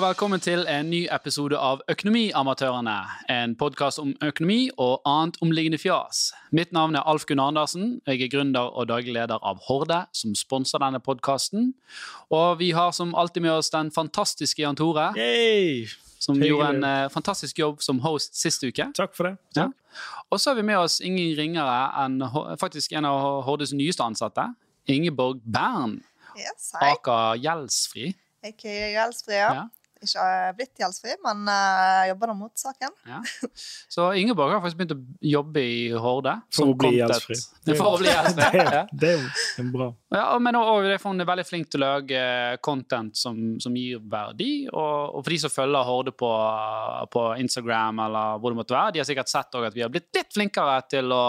og velkommen til en ny episode av Økonomiamatørene. En podkast om økonomi og annet omliggende fjas. Mitt navn er Alf Gunn Andersen. Jeg er gründer og daglig leder av Horde, som sponser denne podkasten. Og vi har som alltid med oss den fantastiske Jan Tore, Yay! som Hei, gjorde en uh, fantastisk jobb som host sist uke. Takk for det. Ja. Og så har vi med oss ingen ringere enn faktisk en av Hordes nyeste ansatte. Ingeborg Bern, Yes, aka Gjeldsfri. Aka gjeldsfri, ja. Ja. Ikke blitt gjeldsfri, men uh, jobber nå mot saken. Ja. Så Ingeborg har faktisk begynt å jobbe i Horde. For å bli gjeldsfri. For å bli gjeldsfri. Det, er- det er jo bra. Ja, men også, det er for hun er veldig flink til å lage eh, content som, som gir verdi. Og, og for de som følger Horde på, på Instagram, eller hvor det måtte være, de har sikkert sett at vi har blitt litt flinkere til å,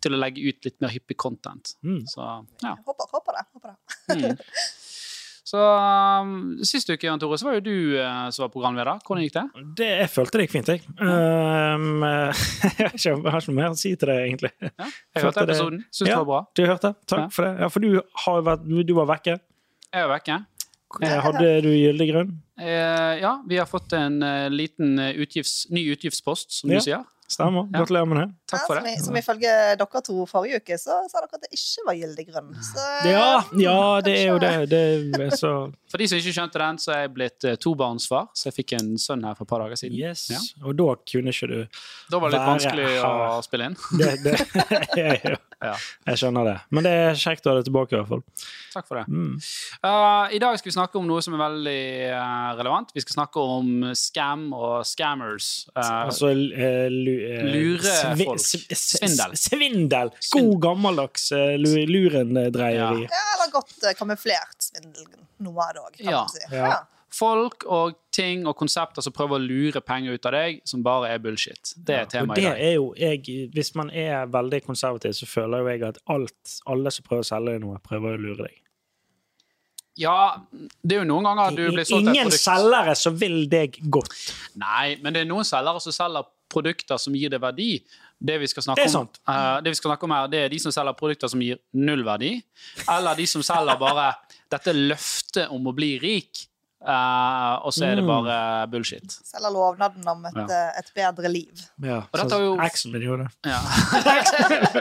til å legge ut litt mer hyppig content. Mm. Så ja. Håper, håper det. Håper det. Mm. Så um, Sist uke Jan Tore, så var jo du uh, som var programleder. Hvordan gikk det? Det, jeg følte det gikk fint, jeg. Um, jeg, har ikke, jeg har ikke noe mer å si til det, egentlig. Ja, jeg hørte det- episoden. Syns Ja. det var bra. Du hørte? Takk Ja. for det. Ja, for du, har vært, du var vekke. Jeg var vekke. Eh, Hadde du gyldig grunn? Uh, ja, vi har fått en uh, liten utgifts, ny utgiftspost, som du sier. Stemmer. Gratulerer med det. Takk for som, det. i- som ifølge dere to forrige uke, så sa dere at det ikke var gyldig grunn. Så, Ja, ja, det er jo det. det er så For de som ikke skjønte den, så er jeg blitt eh, tobarnsfar, så jeg fikk en sønn her for et par dager siden. Yes. Ja. Og da kunne ikke du Da var det litt vanskelig vanskelig å spille inn. det, det, jeg, Ja. jeg skjønner det. Men det er kjekt å ha deg tilbake, i hvert fall. Takk for det. Mm. Uh, I dag skal vi snakke om noe som er veldig uh, relevant. Vi skal snakke om scam og scammers. Uh, Altså Lure svi- folk. s- s- Svindel. Svindel! God gammeldags uh, lurendreieri. Ja, eller godt uh, kamuflert svindel. Noe av det òg, kan Ja. man si. Ja. Folk og ting og konsepter som prøver å lure penger ut av deg, som bare er bullshit. Det er temaet i dag. er jo jeg, Hvis man er veldig konservativ, så føler jo jeg at alt, alle som prøver å selge deg noe, prøver å lure deg. Ja, det er jo noen ganger du blir solgt et Ingen selgere som vil deg godt. Nei, men det er noen selgere som selger produkter som gir deg verdi. Det vi Det er om, eh, det vi skal snakke om her, det er de som selger produkter som gir null verdi, eller de som selger bare dette løftet om å bli rik, Uh, og så er det Mm. bare bullshit. Selger lovnaden om et, Ja. uh, et bedre liv. Ja, Og dette er jo- Eksen min gjorde det. Ja.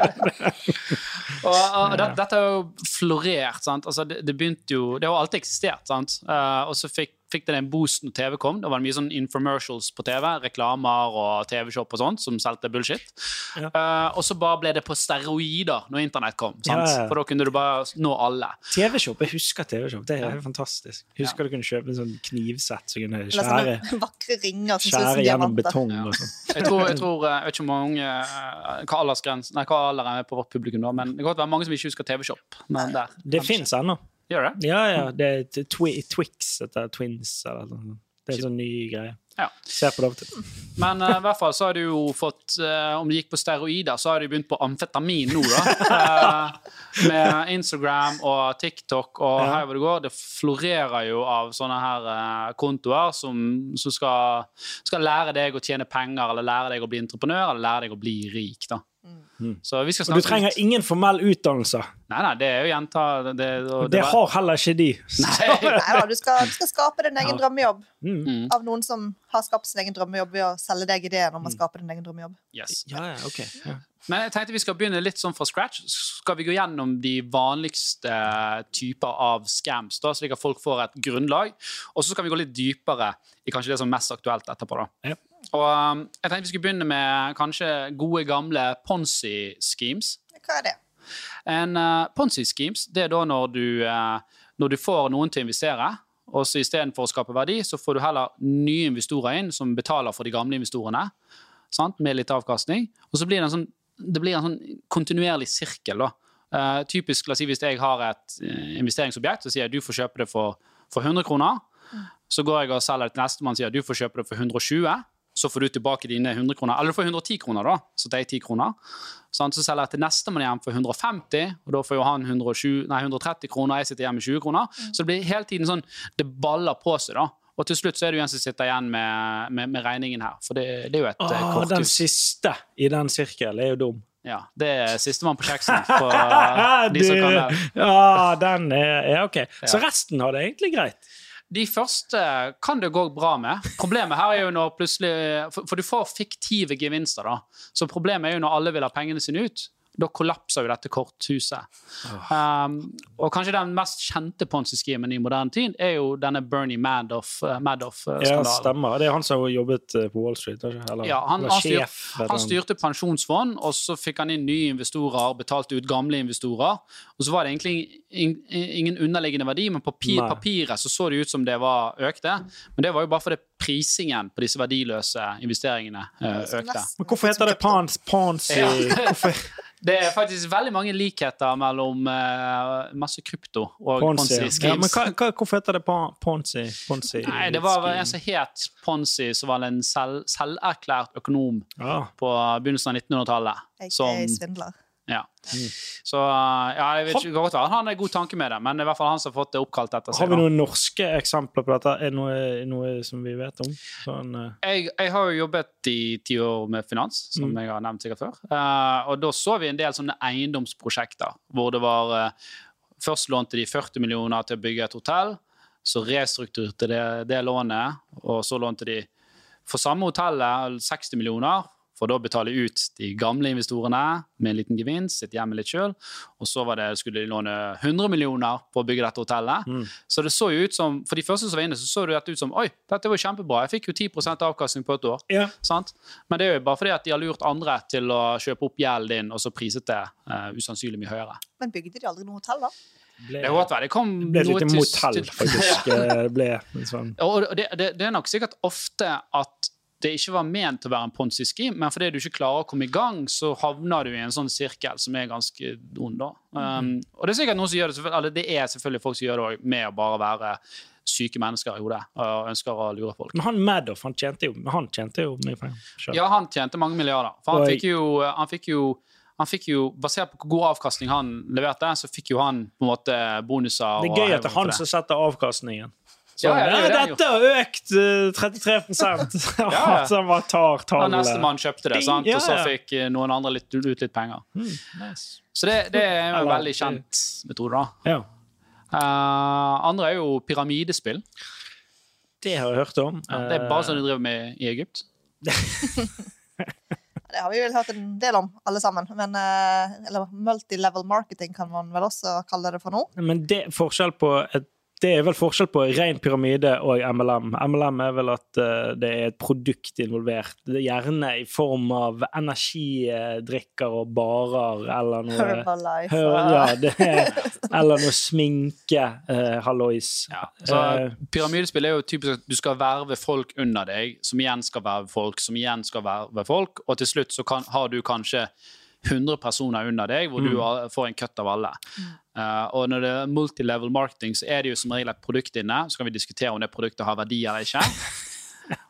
og, og det, dette har jo florert. Sant? Altså, det, det begynte jo Det har alltid eksistert. Sant? Uh, og så fikk, fikk det den boosten når TV kom. Da var det mye sånn infomercials på TV. Reklamer og TV-shop og sånt som solgte bullshit. Ja. Uh, og så bare ble det på steroider når internett kom. Sant? Ja, ja, ja. For da kunne du bare nå alle. TV-shop. Jeg husker TV-shop. Det er Ja. helt fantastisk. Husker du kunne kjøpe en sånn knivsett som kunne skjære, vakre ringer skjære gjennom betong Ja. og sånn. Jeg tror, jeg tror eh, jeg vet ikke hvor mange eh, hva aldersgrensen Nei, hva alder er på vårt publikum, da, men det kan godt være mange som ikke husker TV-shop. Men. Det fins ennå. Gjør det? Ja, ja. Det er twi Twix etter Twins eller noe sånt. Det er en sånn ny greie. Ja. Ser på det av og til. Men uh, i hvert fall så har du jo fått uh, Om du gikk på steroider, så har du begynt på amfetamin nå, da. Uh, med Instagram og TikTok og Ja. her hvor det går. Det florerer jo av sånne her kontoer som, som skal, skal lære deg å tjene penger, eller lære deg å bli entreprenør, eller lære deg å bli rik, da. Mm. Så vi skal Og du trenger trenger ingen formell utdannelse. Nei, nei, det er jo gjenta det, det, og Det var- har heller ikke de. Nei. Nei, da, du, skal, du skal skape din egen Ja. drømmejobb Mm. Mm, av noen som har skapt sin egen drømmejobb ved å selge deg ideen Mm. om å skape din egen drømmejobb. yes. Ja, ja, okay. Ja. Men jeg tenkte vi skal begynne litt sånn fra scratch. Skal vi gå gjennom de vanligste typer av scams, da, slik at folk får et grunnlag? Og så skal vi gå litt dypere i kanskje det som er mest aktuelt etterpå. da. Ja. Og um, jeg tenkte vi skulle begynne med kanskje gode, gamle Ponzi-schemes. Hva er det? En uh, Ponzi-schemes det er da når du, uh, når du får noen til å investere, og så istedenfor å skape verdi, så får du heller nye investorer inn som betaler for de gamle investorene, sant? med litt avkastning. Og så blir det en sånn, det blir en sånn kontinuerlig sirkel. da. Uh, typisk, la oss si Hvis jeg har et eh, investeringsobjekt, så sier jeg du får kjøpe det for, for 100 kroner. Så går jeg og selger det til nestemann og sier du får kjøpe det for 120. Så får du tilbake dine 100 kroner. Eller du får 110 kroner, da. Så det er 10 kroner. Sånn, så selger jeg til nestemann hjem for 150, og da får jo han 120, nei, 130 kroner, jeg sitter igjen med 20 kroner. Så det blir hele tiden sånn Det baller på seg, da. Og til slutt så er det jo en som sitter igjen med, med, med regningen her. For det, det er jo et Åh, Ah, den siste i den sirkelen er jo dum. Ja, det er sistemann på kjeksen for eh, de som kan det. Ja, den er, ja, ok. Så resten har det egentlig greit. De første kan det gå bra med. Problemet her er jo når plutselig For, for du får fiktive gevinster, da. Så problemet er jo når alle vil ha pengene sine ut. Da kollapser jo dette korthuset. Um, og kanskje den mest kjente ponzi-skimen i moderne tid er jo denne Bernie Ja, Madoff-skandalen. stemmer. Det er han som har jobbet eh, på Wall Street? Eller, Ja, han, eller han, styr, sjef, eller han styrte pensjonsfond, og så fikk han inn nye investorer, betalte ut gamle investorer. Og så var det egentlig in- ingen underliggende verdi, men på papir, papiret så, så det ut som det var økte. Men det var jo bare fordi prisingen på disse verdiløse investeringene eh, økte. Men hvorfor heter det Pons, Ponzi? Ja. Det er faktisk veldig mange likheter mellom uh, masse krypto og Ponzi. Ponzi-schemes. Ja, men hva, hva, hvorfor heter det Pon- Ponzi? Ponzi Nei, det var en som het Ponzi, som var en selv, selverklært økonom ah. på begynnelsen av 1900-tallet. Jeg Som er svindler. Ja. Så ja, jeg vet ikke godt. Han har en god tanke med det, men det er i hvert fall han som har fått det oppkalt etter Har seg. vi da. noen norske eksempler på dette? Er det noe, noe som vi vet om? Sånn, uh... Jeg, jeg har jo jobbet i ti år med finans, som Mm. jeg har nevnt sikkert før. Uh, og da så vi en del sånne eiendomsprosjekter hvor det var uh, Først lånte de 40 millioner til å bygge et hotell. Så restrukturerte det, det lånet, og så lånte de for samme hotellet 60 millioner. For da betale ut de gamle investorene med en liten gevinst, sitter hjemme litt sjøl. Og så var det, skulle de låne 100 millioner på å bygge dette hotellet. Mm. Så det så jo ut som, For de første som var inne, så så det ut som Oi, dette var kjempebra. Jeg fikk jo 10% avkastning på et år. ja. Sant? Men det er jo bare fordi at de har lurt andre til å kjøpe opp gjelden din, og så priset det uh, usannsynlig mye høyere. Men bygde de aldri noe hotell, da? ble, Det godt. Det kom det ble et lite motell, faktisk. Ble en sånn Og det, det, det er nok sikkert ofte at det ikke var ment å være en ponzi-scheme, men fordi du ikke klarer å komme i gang, så havner du i en sånn sirkel som er ganske ond. da. Um, og det er sikkert noen som gjør det, eller det er selvfølgelig folk som gjør det òg, med å bare være syke mennesker i hodet og ønsker å lure folk. Men han Madoff, han tjente jo, han tjente jo mye penger. selv. Ja, han tjente mange milliarder. For han fikk jo, han fikk jo han fikk jo, Basert på hvor god avkastning han leverte, så fikk jo han på en måte bonuser. Det er gøy at det er han som setter avkastningen. Så, Ja, ja, han dette har økt uh, 33 ja. Så han var tar Ja, tallet. Nestemann kjøpte det, sant? og så fikk uh, noen andre litt, ut litt penger. Mm, nice. Så det, det er en veldig kjent metode. da. Ja, Eh, andre er jo pyramidespill. det har jeg hørt om. Ja, det er bare sånn de driver med i Egypt. Det har vi vel hørt en del om, alle sammen. Men, eh, eller multilevel marketing kan man vel også kalle det for nå. Men det, forskjell på et, det er vel forskjell på ren pyramide og MLM. MLM er vel at eh, det er et produkt involvert. Det er gjerne i form av energidrikker og barer eller noe Herbalife. Hør, ja, det er, eller noe sminke, uh, hallois. Ja, så Eh, Pyramidespill er jo typisk at du skal verve folk under deg, som igjen skal verve folk, som igjen skal verve folk, og til slutt så kan, har du kanskje 100 personer under deg, hvor du har- får en cut av alle. Uh, og når det er multilevel marketing, så er det jo som regel et produkt inne. Så kan vi diskutere om det produktet har verdi eller ikke.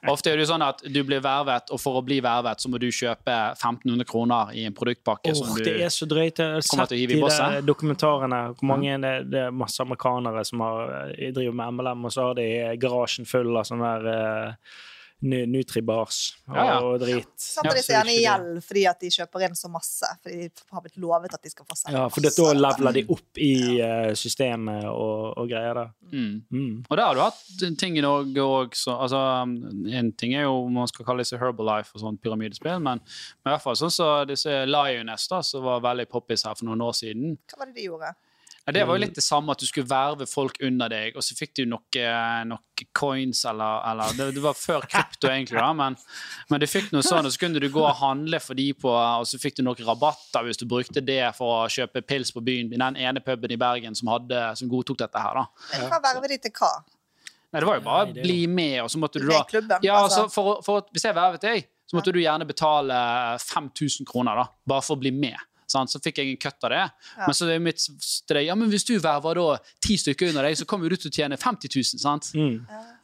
Ofte er det jo sånn at du blir vervet, og for å bli vervet så må du kjøpe 1500 kroner i en produktpakke. som Åh, du... det er så drøyt. Jeg har sett de der dokumentarene. Hvor mange det, det er masse amerikanere som har, eh, driver med MLM, og så har de garasjen full av sånne der nu- Nutribars og Ja, ja. drit. Setter Ja, de seg gjerne i gjeld fordi at de kjøper inn så masse. Fordi de har blitt lovet at de skal få selge Ja, for da leveler de opp i eh, systemet og, og greier der. Mm. Mm. Og der har du hatt ting i Norge òg. Altså, en ting er jo om man skal kalle disse Herbalife og sånn pyramidespill, men, men i hvert fall sånn så disse Lioness, da, som var veldig poppis her for noen år siden. Hva var det de gjorde? Ja, det var jo litt det samme, at du skulle verve folk under deg, og så fikk du noe, noe coins eller, eller det, det var før krypto, egentlig, da, men, men du fikk noe sånn, og så kunne du gå og handle for de på, og så fikk du noen rabatter hvis du brukte det for å kjøpe pils på byen. I den ene puben i Bergen som, hadde, som godtok dette her, da. Men hva verver de til hva? Nei, det var jo bare Nei, jo- bli med, og så måtte du da klubben? Ja, altså. altså, for, for, Hvis jeg vervet deg, så måtte du gjerne betale 5000 kroner, da, bare for å bli med. Sant? Så fikk jeg en cut av det. Ja. Men så er mitt streg, ja, men hvis du verver da ti stykker under deg, så kommer du til å tjene 50 000. Sant? Mm.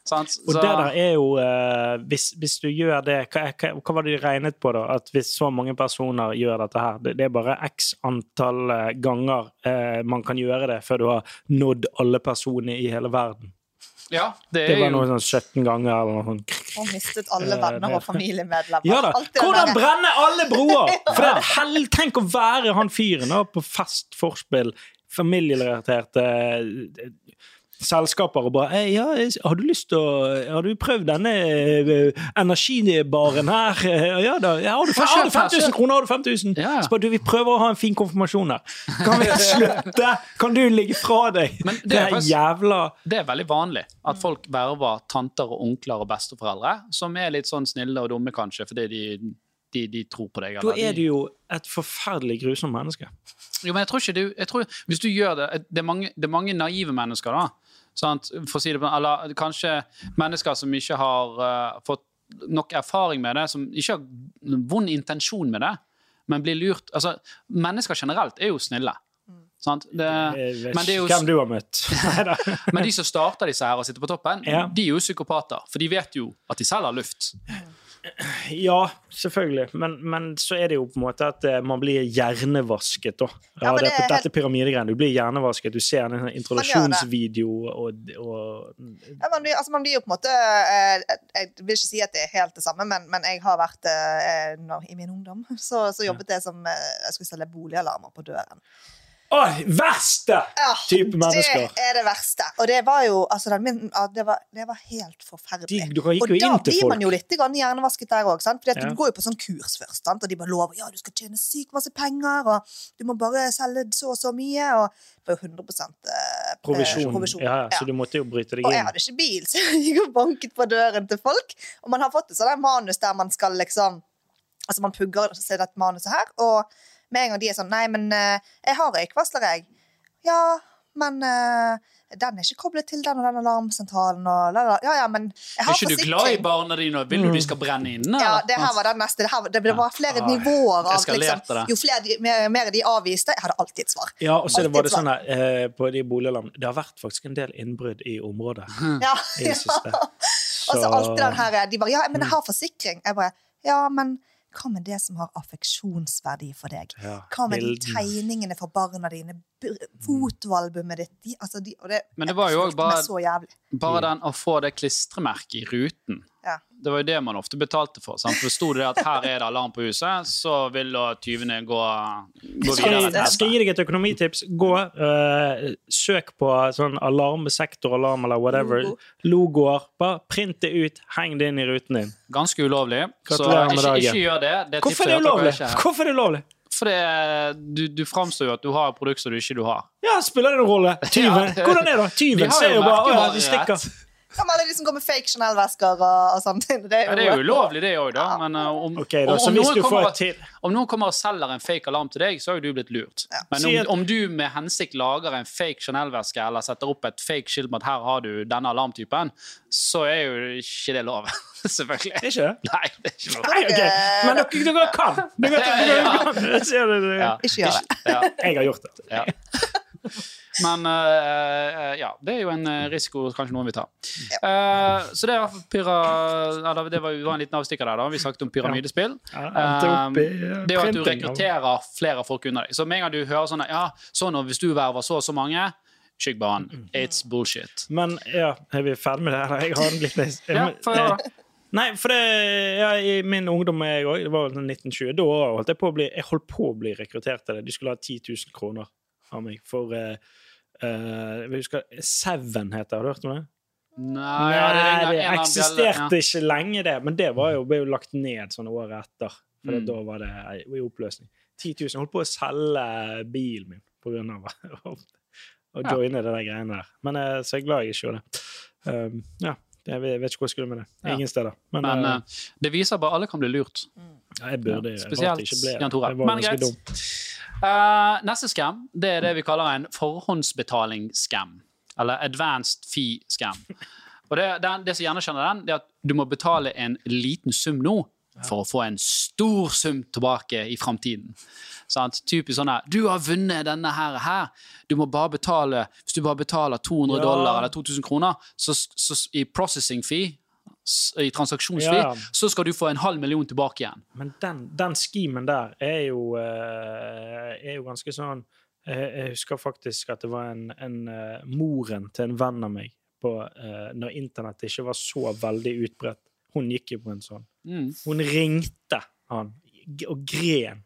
Sant? Og det der er jo uh, hvis, hvis du gjør det hva, hva, hva var det de regnet på, da? At hvis så mange personer gjør dette her Det, det er bare x antall eh, ganger uh, man kan gjøre det før du har nådd alle personer i hele verden. Ja, det Det er var noe sånn 17 ganger eller noe sånt. Og mistet alle Eh, venner og familiemedlemmer. Ja da! Hvordan brenner brenne alle broer?! For det er hell, Tenk å være han fyren på fest, forspill, familierelaterte selskaper og bare «Eh, ja, har du lyst til å Har du prøvd denne eh, energibaren her? Eh, Ja da. Ja, har, du, Få har du 5000 kroner? Har du 5000? Ja, ja. Så bare, du, vi prøver å ha en fin konfirmasjon her. Kan vi slutte? Kan du ligge fra deg? Men det det er er jævla Det er veldig vanlig at folk verver tanter og onkler og besteforeldre, som er litt sånn snille og dumme, kanskje, fordi de, de, de tror på deg. Da er du jo et forferdelig grusomt menneske. Jo, men jeg tror ikke du jeg tror, Hvis du gjør det Det er mange, det er mange naive mennesker, da. Sant? For å si det på Eller kanskje mennesker som ikke har uh, fått nok erfaring med det, som ikke har vond intensjon med det, men blir lurt Altså, mennesker generelt er jo snille. Sant? Det, men det er jo hvem du har møtt. Men de som starter disse her og sitter på toppen, Ja. de er jo psykopater. For de vet jo at de selv har luft. Ja, selvfølgelig. Men, men så er det jo på en måte at eh, man blir hjernevasket, da. Ja, det, det er helt- dette pyramidegreiene. Du blir hjernevasket. Du ser en sånn introduksjonsvideo og, og Ja, man, blir, altså, man blir jo på en måte eh, Jeg vil ikke si at det er helt det samme, men, men jeg har vært eh, når, I min ungdom så, så jobbet jeg som Jeg skulle selge boligalarmer på døren. Å, verste type mennesker! Det er det verste. Og det var jo altså, min- det, var, det var helt forferdelig. De, og da blir man jo litt hjernevasket der òg. For Ja. du går jo på sånn kurs først, sant? og de bare lover ja, du skal tjene sykt masse penger, og du må bare selge så og så mye. Og det var jo 100 eh, Provisjon. provisjon. Ja, ja, Ja. så du måtte jo bryte deg inn. Og jeg hadde ikke bil, så jeg gikk og banket på døren til folk. Og man har fått et sånt manus der man skal liksom Altså man pugger seg dette manuset her, og med en gang de er sånn Nei, men eh, jeg har røykvarsler, jeg. Ja, men eh, den er ikke koblet til den og den alarmsentralen og la, la. Ja, ja, men jeg har Er har ikke du glad i barna dine? og Vil du de skal brenne inne? Ja, det her var den neste. Det, her, det, var flere Ja. nivåer av liksom. Jo flere mer, mer de avviste Jeg hadde alltid et svar. Ja, og så var det sånn her, eh, på de boligalarmene Det har vært faktisk en del innbrudd i området Ja. i det siste. Og så alltid den her De bare Ja, men jeg har forsikring. Jeg bare Ja, men hva med det som har affeksjonsverdi for deg? Ja, Hva med de tegningene for barna dine? B- Fotoalbumet ditt? De, altså de, og det, Men det var jo meg bare- Bare den å få det klistremerket i ruten. Ja. Det var jo det man ofte betalte for. Sant? For Sto det at her er det alarm på huset, så vil da tyvene gå, gå videre. jeg, skal gi deg et økonomitips? Gå, uh, søk på sånn alarm, sektoralarm eller whatever. Logoer. Bare print det ut, heng det inn i ruten din. Ganske ulovlig. Gratulerer med dagen. ikke gjør det. det Hvorfor er det at Hvorfor er det ulovlig? For det, du, du framstår jo at du har et produkt som du ikke du har. Ja, spiller det noen rolle? Tyven. Hvordan er det? Tyven ser jo bare Å ja, de stikker. Med alle de som går med fake Chanel-vesker og, og sånt? Det er Ja, det er jo ulovlig, det òg, da. Men uh, om, okay, da, om, om, noen kommer, til om noen kommer og selger en fake alarm til deg, så har jo du blitt lurt. Men om, at- om du med hensikt lager en fake Chanel-veske eller setter opp et fake skilt med at her har du denne alarmtypen, så er jo ikke det lov. Selvfølgelig. Det Er ikke det? Nei, det er ikke lov. Nei, ok. Men dere, dere kan! Dere, dere kan. Ja. Ikke gjør det. Jeg har gjort det. ja. Men uh, ja, det er jo en eh, risiko kanskje noen vil ta. Uh, så det er pyra... Eller det var, var en liten avstikker der, da. Vi snakket om pyramidespill. Um, det er jo at du rekrutterer flere folk under deg. Så med en gang du hører sånn Ja, sånn hvis du verver så og så mange Skygg banen. It's bullshit. Men ja, er vi ferdig med det? her? Jeg har en liten Ja. Nei, for det, ja, i min ungdom jeg også, det var jo sånn 1920, da holdt jeg på å bli, jeg holdt på å bli rekruttert til det. De skulle ha 10 000 kroner av meg for uh, uh, Jeg husker Seven heter har du hørt om det? Nei, Nei, ja, det, det eksisterte bjelle, ikke lenge, det. Men det var jo, ble jo lagt ned sånne år etter. For Mm. da var det i oppløsning. 10 000. Jeg holdt på å selge bilen min på grunn av å joine Ja. det der greiene der. Men jeg, så jeg er glad jeg ikke gjorde det. Um, ja. Jeg vet ikke hvor jeg skulle med det. Ingen steder. Men, Men eh, eh, det viser bare alle kan bli lurt. ja, jeg burde ja, spesielt jeg ikke ble det. Jeg var ganske dum. Eh, neste scam det er det vi kaller en forhåndsbetaling-scam. Eller advanced fee-scam. Og det, den, det som gjerne kjenner den, det er at du må betale en liten sum nå for å få en stor sum tilbake i framtiden. Sånn, Typisk sånn her Du har vunnet denne her, her. Du må bare betale Hvis du bare betaler 200 Ja. dollar eller 2000 kroner så, så, i processing fee, i transaksjonsfri, Ja. så skal du få en halv million tilbake igjen. Men den, den schemen der er jo, eh, er jo ganske sånn eh, Jeg husker faktisk at det var en, en eh, moren til en venn av meg på, når internett ikke var så veldig utbredt. Hun gikk jo på en sånn. Mm. Hun ringte han og gren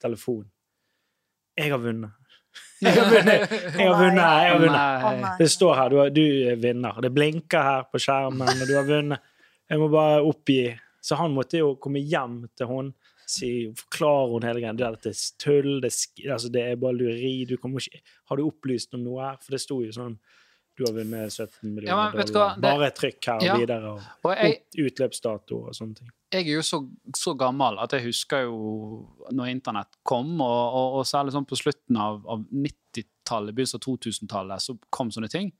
telefon. 'Jeg har vunnet.' Jeg har vunnet! Jeg har vunnet! Jeg har vunnet. Det står her, du, har- du er vinner. Det blinker her på skjermen, og du har vunnet. Jeg må bare oppgi. Så han måtte jo komme hjem til hun, si, forklare hun hele greia. Dette er tull, det altså, det er bare lureri. Du ikke, har du opplyst om noe her? For det sto jo sånn Du har vunnet 17 millioner Ja, dollar. Det- Bare trykk her Ja. videre. Og, Og jeg, utløpsdato og sånne ting. jeg er jo så, så gammel at jeg husker jo når internett kom, og, og, og særlig sånn på slutten av, av 90-tallet, begynnelsen av 2000-tallet, så kom sånne ting.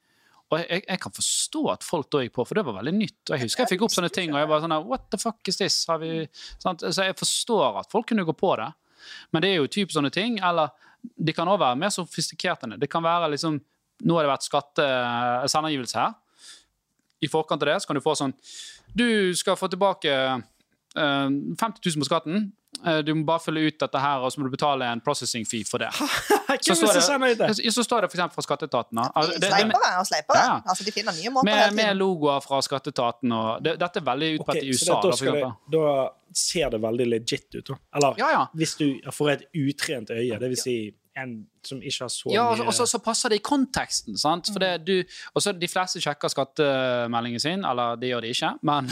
Og jeg, jeg kan forstå at folk da gikk på, for det var veldig nytt. Og jeg husker jeg fikk opp sånne ting, og jeg var sånn What the fuck is this? Så jeg forstår at folk kunne gå på det. Men det er jo typ sånne ting. Eller de kan også være mer sofistikerte. enn det. Det kan være liksom Nå har det vært skatte, her. I forkant av det så kan du få sånn Du skal få tilbake eh, 50 000 på skatten. Eh, du må bare fylle ut dette her, og så må du betale en processing fee for det. Så står det? så står det eksempel fra skatteetaten. Altså, det- det- Sleipere og sleipere. Ja. Altså, de finner nye måter med, hele med logoer fra skatteetaten. Og det, dette er veldig utbredt okay, i så USA. da, Da, det, da ser det veldig legit ut. Eller Ja, ja. hvis du får et utrent øye, det vil si en som ikke har så Ja, mye og så- og så, passer det i konteksten. sant? For det, du, og så De fleste sjekker skattemeldingen sin, eller det gjør de ikke. Men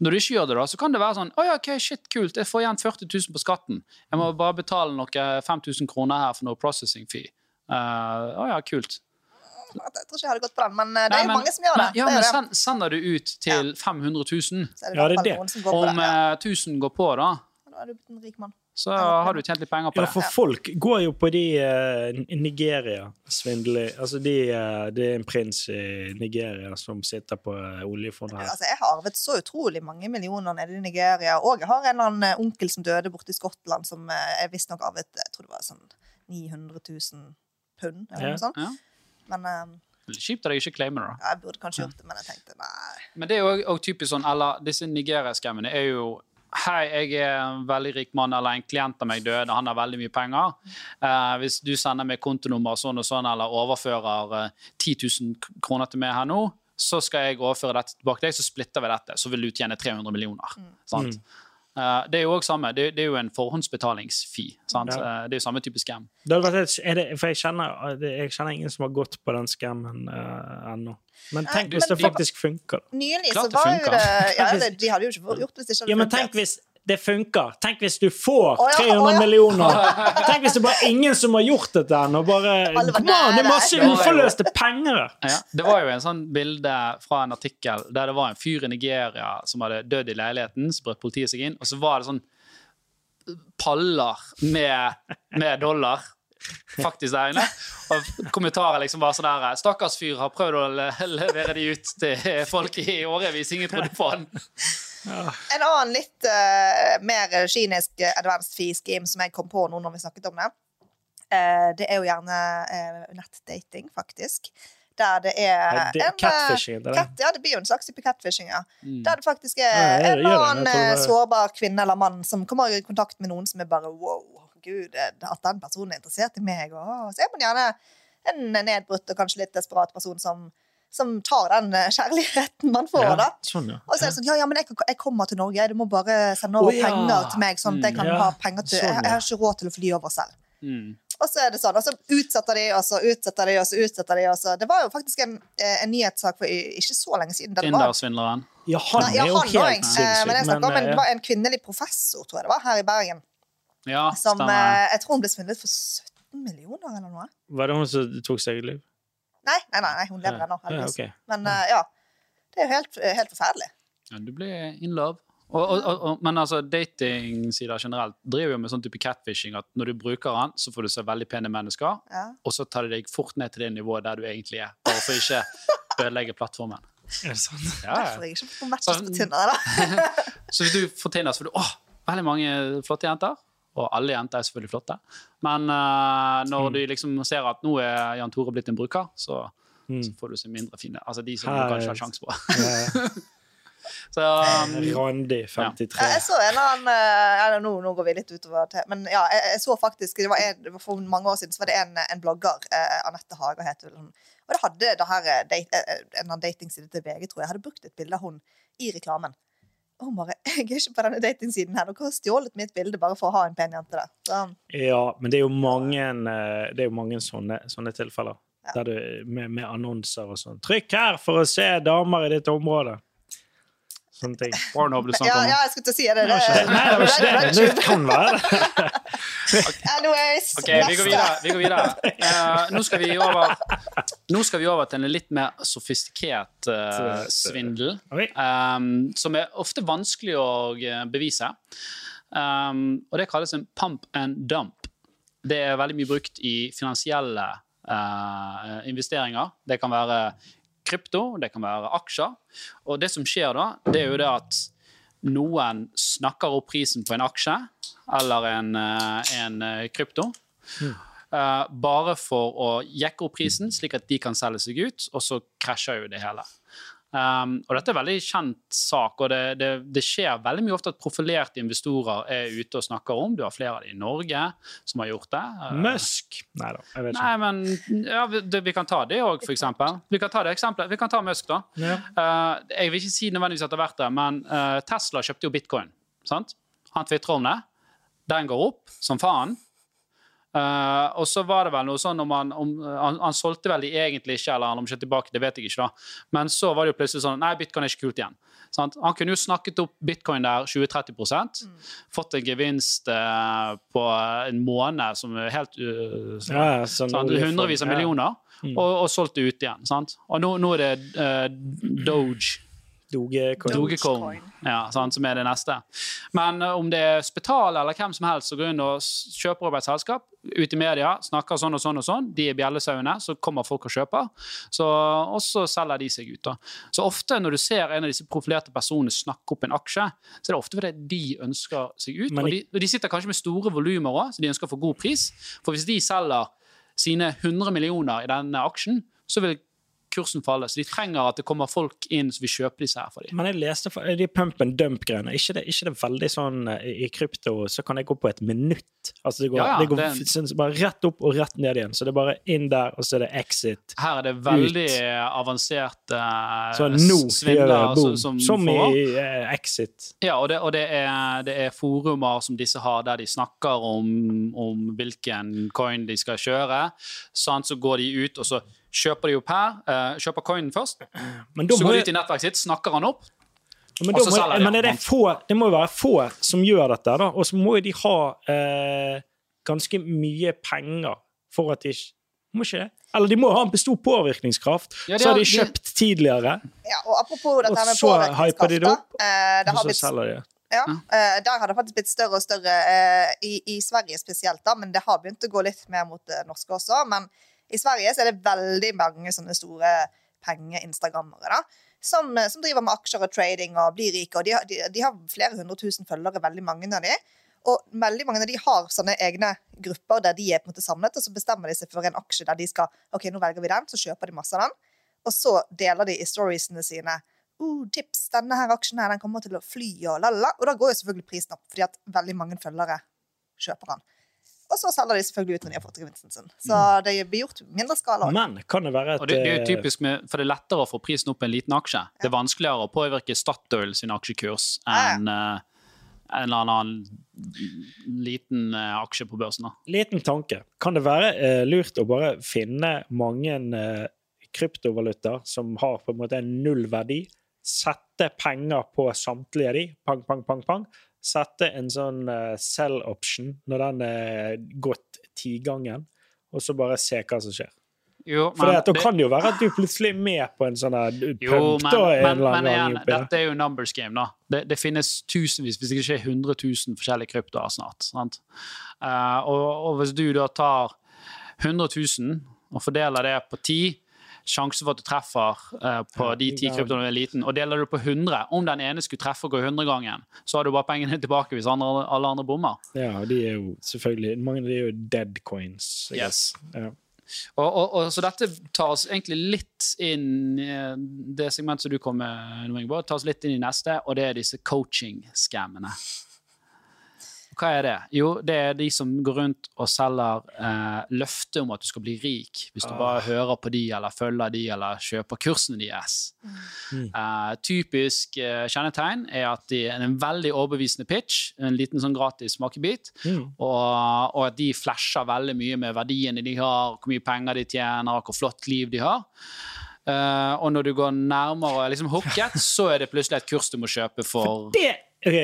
når du ikke gjør det, da, så kan det være sånn Å ja, ok, shit, kult, jeg får igjen 40 000 på skatten. Jeg må bare betale noe 5000 kroner her for noe processing fee. Uh, Å ja, kult. Jeg tror ikke jeg hadde gått på den, men eh, det Nei, er jo men- mange som gjør det. Men, ja, det, men send, sender du ut til 500 000, Så er det, Ja, det er det. om. Ja. eh, 1000 går på, da, Da er du blitt en rik mann. Så har du tjent litt penger på Ja, det. for folk går jo på de uh, Nigeria-svindler Altså, de, uh, det er en prins i Nigeria som sitter på uh, oljefondet her. Altså, jeg har arvet så utrolig mange millioner nede i Nigeria, og jeg har en eller annen eh, onkel som døde borte i Skottland, som uh, jeg visstnok arvet jeg tror det var sånn 900 000 pund, eller Ja. noe sånt. Ja. Men eh, Kjipt at jeg ikke claimer det. jeg burde kanskje gjort det, men jeg tenkte nei. Men det er jo typisk sånn, eller disse Nigeria-skammene er jo Hei, jeg er en veldig rik mann, eller en klient av meg døde, han har veldig mye penger. Eh, hvis du sender meg kontonummer sånn og sånn, eller overfører eh, 10 000 kroner til meg her nå, så skal jeg overføre dette tilbake til deg, så splitter vi dette, så vil du tjene 300 millioner. Sant? Eh, det er jo også samme, det, det er jo en forhåndsbetalingsfi. Ja. Eh, det er jo samme type scam. Det hadde vært et, det, for jeg kjenner, jeg kjenner ingen som har gått på den skammen uh, ennå. Men tenk Nei, hvis men det faktisk funker. Nylig så var jo det ja, det- De hadde jo ikke gjort det hvis det ikke Ja, men hadde tenk funket. hvis det funker. Tenk hvis du får Å ja, 300 ja. millioner. Tenk hvis det bare er ingen som har gjort dette ennå. Det er masse uforløste penger her. Ja, det var jo en sånn bilde fra en artikkel der det var en fyr i Nigeria som hadde dødd i leiligheten, så brøt politiet seg inn, og så var det sånn paller med, med dollar faktisk der inne. Og kommentarer liksom var sånn der Stakkars fyr har prøvd å levere de ut til folk i årevis, ingen trodde på han. En annen litt uh, mer kynisk eh, advanced fee scheme som jeg kom på nå når vi snakket om det, uh, det er jo gjerne uh, nettdating, faktisk. Der det er Nei, det- en, catfishing, det cat, Ja, det blir jo en slags type catfishing, ja. Mm. Der det faktisk Ja, er jeg en annen sårbar kvinne eller mann som kommer i kontakt med noen som er bare wow, gud, at den personen er interessert i meg. Og så er man gjerne en nedbrutt og kanskje litt desperat person som, som tar den eh, kjærligheten man får, Ja, da. sånn, ja. Og så er det sånn, ja, ja, men jeg, jeg kommer til Norge, du må bare sende over oh, ja. penger til meg, sånn at jeg kan Mm, ja. ha penger til, jeg, Sånn, jeg har ikke råd til å fly over selv. Mm. Og så er det sånn, og så utsetter de, og så utsetter de, og så utsetter de, og så Det var jo faktisk en, eh, en nyhetssak for ikke så lenge siden. Tinder-svindleren. Ja, han Nei, ja, er jo også, helt eh, sinnssyk. Men jeg om en, det var en kvinnelig professor, tror jeg det var, her i Bergen, Ja, som stemmer. Jeg tror hun ble svindlet for 17 millioner eller noe. Var det hun som tok seg liv? Nei, nei, nei, nei hun lever ennå, ja, heldigvis. ok. Men uh, ja. Det er jo helt, helt forferdelig. Ja, du blir in love. Og, og, og, og, men altså, datingsider generelt driver jo med sånn type catfishing at når du bruker den, så får du se veldig pene mennesker, Ja. og så tar de deg fort ned til det nivået der du egentlig er, bare for ikke ødelegge plattformen. Er det sånn? Ja, ja. Derfor jeg ikke får matches på Tinder. Da. Så hvis du får Tinder, så får du åh, veldig mange flotte jenter. Og alle jenter er selvfølgelig flotte. Men uh, når Mm. du liksom ser at nå er Jan Tore blitt en bruker, så, Mm. så får du se mindre fine. Altså de som Hei. du kanskje har sjanse på. Så um, Randi, 53. Ja, jeg så en annen eh, ja, nå, nå går vi litt utover til Men ja, jeg, jeg så faktisk det var, en, For mange år siden så var det en, en blogger, eh, Anette Hager het hun, og det hadde det her eh, date, en datingside til VG, tror jeg, hadde brukt et bilde av hun i reklamen. Å, Mari, jeg er ikke på denne datingsiden her. Dere har stjålet mitt bilde bare for å ha en pen jente der. Så, Ja, men det er jo mange, eh, det er jo mange sånne, sånne tilfeller. Ja. Du, med, med annonser og sånn. 'Trykk her for å se damer i ditt område'. Sånne ting. Pornhub du snakker om. ja, jeg skulle til å si det. Det det. nei, det var ikke det, det kan være det. Anyways, okay, vi går videre. Vi går videre. Uh, nå, skal vi over, nå skal vi over til en litt mer sofistikert uh, svindel. Um, som er ofte vanskelig å eh, bevise. Um, og det kalles en pump and dump. Det er veldig mye brukt i finansielle Uh, investeringer. Det kan være krypto, det kan være aksjer. Og det som skjer da, det er jo det at noen snakker opp prisen på en aksje eller en, eh, en eh, krypto. Eh, bare for å jekke opp prisen, slik at de kan selge seg ut, og så krasjer jo det hele. Um, og dette er en veldig kjent sak, og det, det, det skjer veldig mye ofte at profilerte investorer er ute og snakker om. Du har flere av de i Norge som har gjort det. Eh, Musk. Nei da, jeg vet Nei, ikke. men ja, vi, det, vi kan ta det òg, eksempel. Vi kan ta det eksempelet. Vi kan ta Musk, da. Ja. Uh, jeg vil ikke si nødvendigvis at det har vært det, men uh, Tesla kjøpte jo bitcoin. Sant? Han tvitrer om det. Den går opp som faen. Eh, og så var det vel noe sånn om han, om, han, han solgte vel de egentlig ikke, eller han om tilbake, det vet jeg ikke. da. Men så var det jo plutselig sånn Nei, bitcoin er ikke kult igjen. Sant? Han kunne jo snakket opp bitcoin der 20-30% fått en gevinst uh, på en måned som er helt uh, Ja, ja, sånn. Hundrevis av Ja. millioner, og, og solgt det ut igjen. Sant? Og nå, nå er det Doge. Dogecoin. Dogecoin, ja, sant, som er det neste. Men eh, om det er Spetal eller hvem som helst som går inn og kjøper opp et selskap, ut i media, snakker sånn og sånn og sånn, de er bjellesauene, så kommer folk og kjøper, så, og så selger de seg ut. da. Så ofte når du ser en av disse profilerte personene snakke opp en aksje, så er det ofte fordi de ønsker seg ut. Men og, de, og de sitter kanskje med store volumer òg, så de ønsker å få god pris. For hvis de selger sine 100 millioner i denne aksjen, så vil kursen faller. Så de trenger at det kommer folk inn som vil kjøpe disse her for dem. Men jeg leste for, de pump and dump-greiene. Ikke, det- ikke det veldig sånn eh, I krypto så kan det gå på et minutt. Altså det går, Ja, ja, det går det- sånn, bare rett opp og rett ned igjen. Så det er bare inn der, og så er det exit. Her er det veldig avanserte Så nå gjør det boom. som, Som får. i uh, exit. Ja, og, det, og det, er, det er forumer som disse har, der de snakker om, om hvilken coin de skal kjøre. Sånn, Så går de ut, og så kjøper de opp her. eh, kjøper coinen først. Men Så går de ut i nettverket sitt, snakker han opp. Men, Og så må, men er det, få, det må jo være få som gjør dette, da. Og så må jo de ha eh, ganske mye penger for at de ikke Må ikke det? Eller de må ha en stor påvirkningskraft. Ja, har, så har de de de- kjøpt tidligere, Ja, og apropos dette Og med så hyper de det opp, eh, det og så blitt selger de det. Ja, eh, Der har det faktisk blitt større og større eh, i, i Sverige spesielt, da, men det har begynt å gå litt mer mot det norske også. Men i Sverige er det veldig mange sånne store penge-instagrammere som, som driver med aksjer og trading og blir rike. og De de, de har flere hundre tusen følgere, veldig mange av de. Og veldig mange av de har sånne egne grupper der de er på en måte samlet, og så bestemmer de seg for en aksje der de skal ok, nå velger vi den, så kjøper de masse av den. Og så deler de i storiesene sine uh, tips, denne her aksjen her, den kommer til å fly, og lalala. Og da går jo selvfølgelig prisen opp, fordi at veldig mange følgere kjøper den. Og så selger de selvfølgelig ut når de har fått gevinsten sin. Så det blir gjort mindre skala. Men kan det være et Og det, det er jo eh, typisk med, for det er lettere å få prisen opp på en liten aksje. Det er vanskeligere å påvirke Statoil sin aksjekurs enn ja. en eller annen liten eh, aksje på børsen. da. liten tanke. Kan det være eh, lurt å bare finne mange eh, kryptovalutaer som har på en måte en null verdi, sette penger på samtlige av de, pang, pang, pang, pang, sette en sånn eh, sell option når den er gått tigangen, og så bare se hva som skjer. Jo, For det, det- kan det jo være at du plutselig er med på en sånn punkt Jo, men, da, men, men igjen, dette er jo numbers game, da. Det, det finnes tusenvis, hvis ikke er 100 000 forskjellige kryptoer snart. Sant? Uh, og, og hvis du da tar 100 000 og fordeler det på 10 Sjansen for at du treffer uh, på Ja, de ti kryptoene er liten, og deler du på 100 Om den ene skulle treffe og gå 100 gangen, så har du bare pengene tilbake hvis andre, alle andre bommer. Ja, de er jo selvfølgelig Mange av de er jo dead coins. Yes. Ja. Og, og, og, så dette tar oss egentlig litt inn i det segmentet som du kom med, Ingeborg, tar oss litt inn i neste, og det er disse coaching-skammene. Hva er det? Jo, det er de som går rundt og selger eh, løfte om at du skal bli rik hvis du bare hører på de, eller følger de, eller kjøper kursene deres. Mm. Eh, typisk eh, kjennetegn er at de er en veldig overbevisende pitch, en liten sånn gratis smakebit, Mm. og, og at de flasher veldig mye med verdiene de har, hvor mye penger de tjener, hvor flott liv de har. Eh, og når du går nærmere og er liksom hooket, så er det plutselig et kurs du må kjøpe for Det, ok,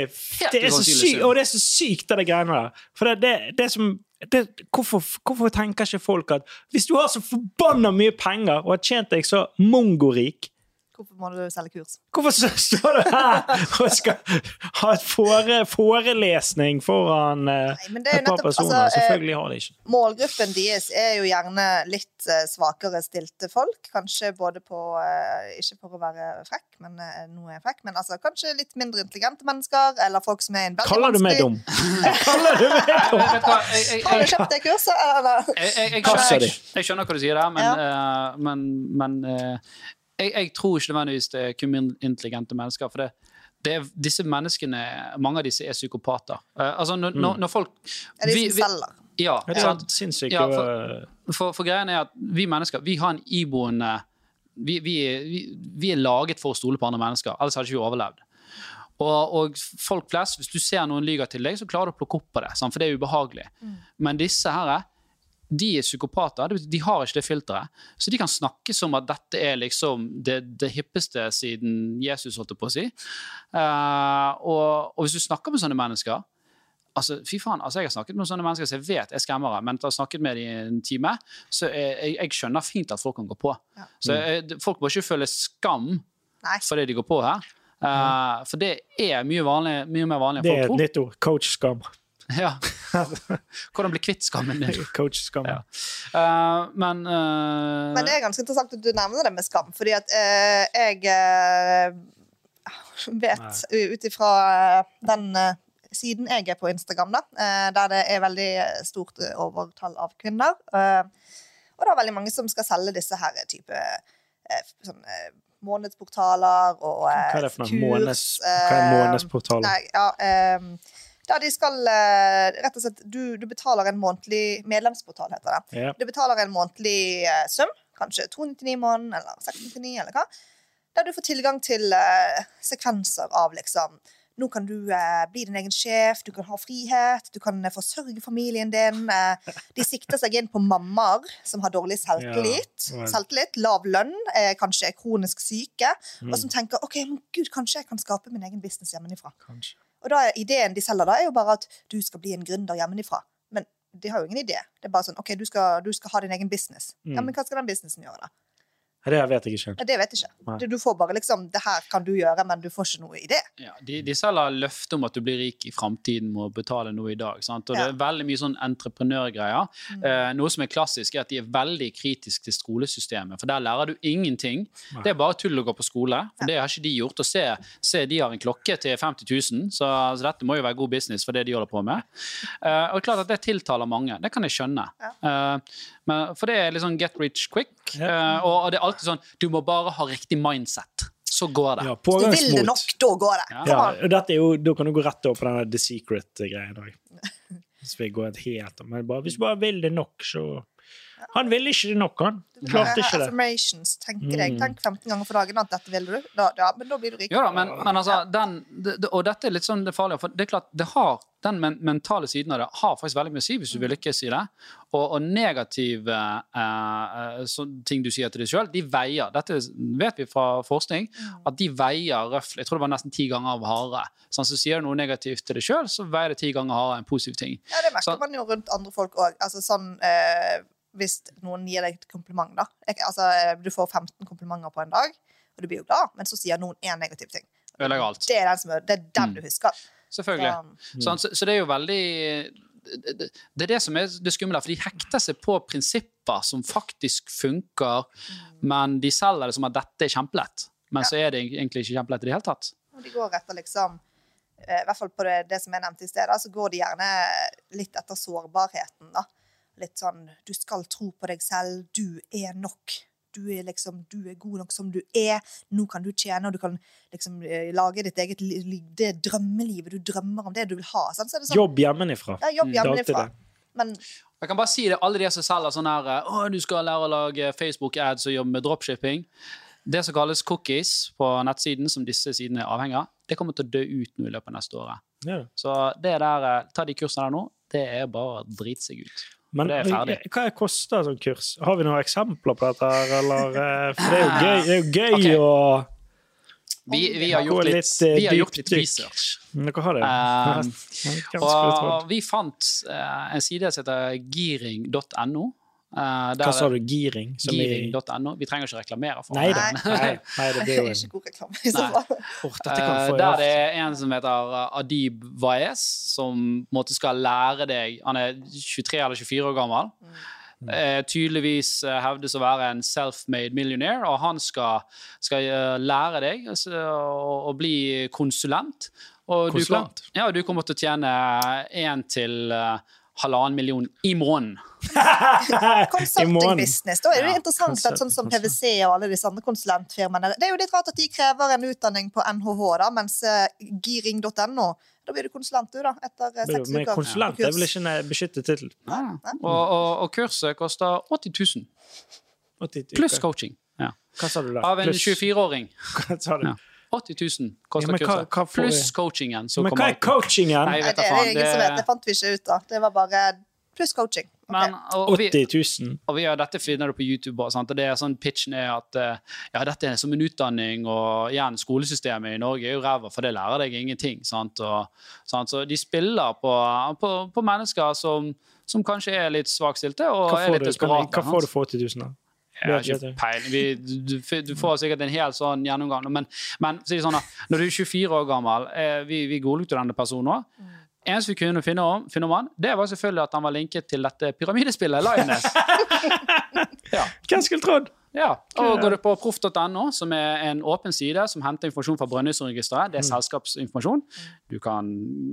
det er så sykt, og det er så sykt, det greiene der. For det, det, det som det, hvorfor, hvorfor tenker ikke folk at hvis du har så forbanna mye penger og har tjent deg så mongorik Hvorfor må du selge kurs? Hvorfor står du her og skal ha et fore, forelesning foran eh, Nei, et par nettopp- personer? altså, eh, Selvfølgelig har de ikke. Målgruppen deres er jo gjerne litt eh, svakere stilte folk. Kanskje både på Ikke for å være frekk, men nå er jeg frekk, men altså kanskje litt mindre intelligente mennesker, eller folk som er i en veldig Kaller du meg dum? Kaller du meg dum? Har du kjøpt det kurset, eller? jeg, jeg, jeg, skjønner, jeg, jeg skjønner hva du sier der, men, eh, men, men eh, jeg, jeg tror ikke nødvendigvis det er kun intelligente mennesker. For det, det er, disse menneskene, mange av disse er psykopater. Uh, altså når, mm. når folk Er de vi- som selger? Ja, Ja, sant? er sinnssyke Ja, for, for, for greien er at vi mennesker vi har en iboende vi, vi, er- vi, vi er laget for å stole på andre mennesker, ellers hadde ikke vi overlevd. Og, og folk flest, hvis du ser noen lyver til deg, så klarer du å plukke opp på det, sant? for det er ubehagelig. Men disse her, de er psykopater. De har ikke det filteret. Så de kan snakke som at dette er liksom det, det hippeste siden Jesus, holdt jeg på å si. Uh, og, og hvis du snakker med sånne mennesker altså, fy faen, altså Jeg har snakket med sånne mennesker som jeg vet er skammere, men jeg har snakket med dem i en time, så jeg, jeg, skjønner fint at folk kan gå på. Ja. Så jeg, Folk må ikke føle skam Nei. det de går på her. Uh, for det er mye, vanlig, mye mer vanlig Det er et folk nytt ord. Coach-skam. Ja. Hvordan bli kvitt skammen din. Coach-skam. Ja. Uh, men uh... Men det er ganske interessant at du nevner det med skam, fordi at uh, jeg vet ut ifra den siden jeg er på Instagram, da, der det er veldig stort overtall av kvinner. eh, og det er veldig mange som skal selge disse her type sånn, månedsportaler og kurs. Hva er det for noe? Måneds, hva er månedsportaler? månedsportal? Nei, ja, ehm, der de skal eh, rett og slett du, du betaler en månedlig medlemsportal, heter det. Ja. Du betaler en månedlig eh, sum, kanskje 299 i måneden eller 699 eller hva, der du får tilgang til uh, sekvenser av liksom nå kan du eh, bli din egen sjef, du kan ha frihet, du kan eh, forsørge familien din. Eh, de sikter seg inn på mammaer som har dårlig selvtillit, Ja, selvtillit lav lønn, kanskje er kronisk syke, Mm. og som tenker ok, men gud, kanskje jeg kan skape min egen business hjemmefra. Kanskje. Og da er ideen de selger, da, er jo bare at du skal bli en gründer hjemmefra. Men de har jo ingen idé. Det er bare sånn OK, du skal, du skal ha din egen business. Ja, Mm. men hva skal den businessen gjøre, da? Ja, Det vet jeg ikke. Ja, det vet jeg ikke. Du, du får bare liksom Det her kan du gjøre, men du får ikke noe i det. Ja, de, de selger løfte om at du blir rik i framtiden med å betale noe i dag. Sant? Og Ja. Det er veldig mye sånn entreprenørgreier. Mm. Eh, noe som er klassisk, er at de er veldig kritiske til skolesystemet. For der lærer du ingenting. Nei. Det er bare tull å gå på skole. For det har ikke de gjort. Og se, se de har en klokke til 50 000, så så, dette må jo være god business for det de holder på med. Eh, og klart at det tiltaler mange. Det kan jeg skjønne. Eh, men, for det er litt sånn get rich quick. Ja. Uh, og, det er alltid sånn Du må bare ha riktig mindset. Så går det. Ja, Hvis du vil det nok, da går det. Ja. Ja, og dette er jo, da kan du gå rett over på denne The Secret-greien òg. Hvis vi går helt om, Men bare, hvis du bare vil det nok, så Han ville ikke det nok, han. Klarte ikke det. Affirmations. tenker deg. Mm. Tenk 15 ganger for dagen at dette vil du. Da, ja, men da blir du rik. Jo da, men, men altså, den, det, det, og dette er litt sånn det farlige, for det er klart, det har, den men, mentale siden av det har faktisk veldig mye å si hvis du vil lykkes i det. Og, og negative eh, så, ting du sier til deg sjøl, de veier Dette vet vi fra forskning, at de veier røft Jeg tror det var nesten ti ganger hardere. Sånn, så sier du noe negativt til deg sjøl, så veier det ti ganger hardere enn positiv ting. Ja, det merker Så- man jo rundt andre folk òg. Altså sånn eh, Hvis noen gir deg et kompliment, da. Jeg, altså, eh, du får 15 komplimenter på en dag, og du blir jo glad, men så sier noen én negativ ting. Ødelegger alt. Det er den, som, er- det er den Mm. du husker. Selvfølgelig. Så, Sånn, så, så det er jo veldig det, det- det er det som er det skumle, for de hekter seg på prinsipper som faktisk funker, men de selger det som at dette er kjempelett. Men så er det egentlig ikke kjempelett i det hele tatt. og de går etter liksom eh, I hvert fall på det, det som jeg nevnte i sted, så går de gjerne litt etter sårbarheten, da. Litt sånn Du skal tro på deg selv. Du er nok. du er liksom du er god nok som du er. Nå kan du tjene, og du kan liksom eh, lage ditt eget li- li- det drømmelivet du drømmer om, det du vil ha. Sant? Så er det sånn, Jobb hjemmefra. ja, jobb alltid hjemmefra. Men Jeg kan bare si det, alle de som selger sånn her eh, Å, du skal lære å lage Facebook-ads og jobbe med dropshipping. Det som kalles cookies på nettsiden, som disse sidene er avhengig av, det kommer til å dø ut nå i løpet av neste året. Ja. Så det der, eh, ta de kursene der nå, det er bare å drite seg ut. Men Det er ferdig. hva koster sånn kurs? Har vi noen eksempler på dette? her, Eller, eh, for det er jo gøy, det er jo gøy okay. å Vi, vi har gjort litt, eh, vi har gjort litt research. Dere har det? Um? Og vi fant eh, en side som heter giring.no. der- Hva sa du? Giring? Som Giring.no. Vi trenger ikke reklamere for Nei det. Nei. Nei, nei, det blir jo en ikke god reklame. i så fall. Kan Eh, der det er en som heter eh, Adib Waez, som måtte skal lære deg Han er 23 eller 24 år gammel. Eh, tydeligvis eh, hevdes å være en self-made millionaire, og han skal, skal lære deg å, bli konsulent. Og du, kom, Konsulent? ja, du kommer til å tjene én til halvannen million i måneden. Consulting-business. Da er det Ja, interessant konsult- at sånn som. PwC og alle disse andre konsulentfirmaene Det er jo litt rart at de krever en utdanning på NHH, da, mens eh, giring.no Da blir du konsulent, du, da, etter seks uker. Men konsulent er vel ikke en beskyttet tittel? Og, og, og kurset koster 80 000 pluss coaching. Ja. Hva sa du da? Av en 24-åring. Hva sa du? Ja. 80 000 koster Ja, men hva- kurset. hva får Pluss coachingen. Men hva er coachingen? Nei, Nei, det er det ingen som vet. Det, Det fant vi ikke ut av. Det var bare pluss coaching. Okay. men, og, vi, 80 000. og vi har dette finner du på YouTube. Og det er sånn Pitchen er at eh, ja, dette er som en utdanning, og igjen, skolesystemet i Norge er jo ræva, for det lærer deg ingenting. Sant? Og, sant? Så de spiller på, på, på mennesker som, som kanskje er litt svakstilte og Hva er litt du, desperate. hva får du for 80 000? da? Jeg har ikke du? peiling. Du, får sikkert en helt sånn gjennomgang. Men, men si det sånn når du er 24 år gammel eh, Vi, vi godlukter denne personen òg. Eneste vi kunne finne om, finne om han, det var selvfølgelig at han var linket til dette pyramidespillet Lioness. ja. Hvem skulle trodd? ja. Og går du på proff.no, som er en åpen side som henter informasjon fra Brønnøysundregisteret, det er selskapsinformasjon. Du kan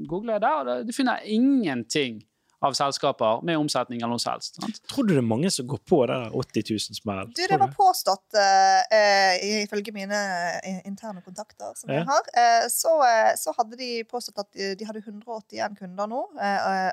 google der, og du finner ingenting av selskaper med omsetning eller noe som helst. Sant? Tror du det er mange som går på det der 80 000-smell? Du, det var påstått, uh, eh, ifølge mine eh, interne kontakter som Ja. jeg har, uh, så, uh, så hadde de påstått at de, de hadde 181 kunder nå,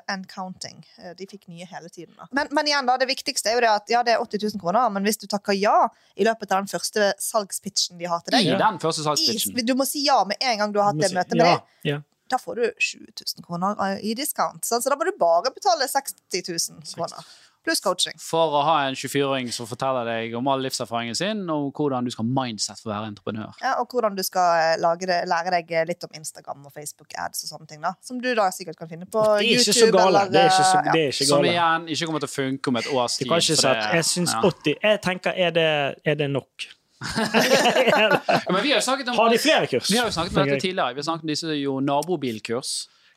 and counting. De fikk nye hele tiden. Da. Men, men igjen, da, det viktigste er jo det at ja, det er 80 000 kroner, men hvis du takker ja i løpet av den første salgspitchen de har til deg I den første i. Du må si ja med en gang du har hatt det møtet med ja, dem. Ja. Da får du 7000 kroner eh, i discount. Så da må du bare betale 60 000 kroner. Pluss coaching. For å ha en 24-åring som forteller deg om all livserfaringen sin, og hvordan du skal mindset for å være entreprenør. Ja, og hvordan du skal eh, lage det, lære deg eh, litt om Instagram og Facebook ads og sånne ting. da Som du da sikkert kan finne på YouTube. eller, Det er ikke så, gale. det er Som igjen ikke kommer til å funke om et års Du tid. kan ikke si at jeg syns ja. 80 Jeg tenker, er det, er det nok? Ja, Men vi har jo snakket om Har de flere kurs? vi har jo snakket om dette tidligere. Vi har snakket om disse jo nabobilkurs.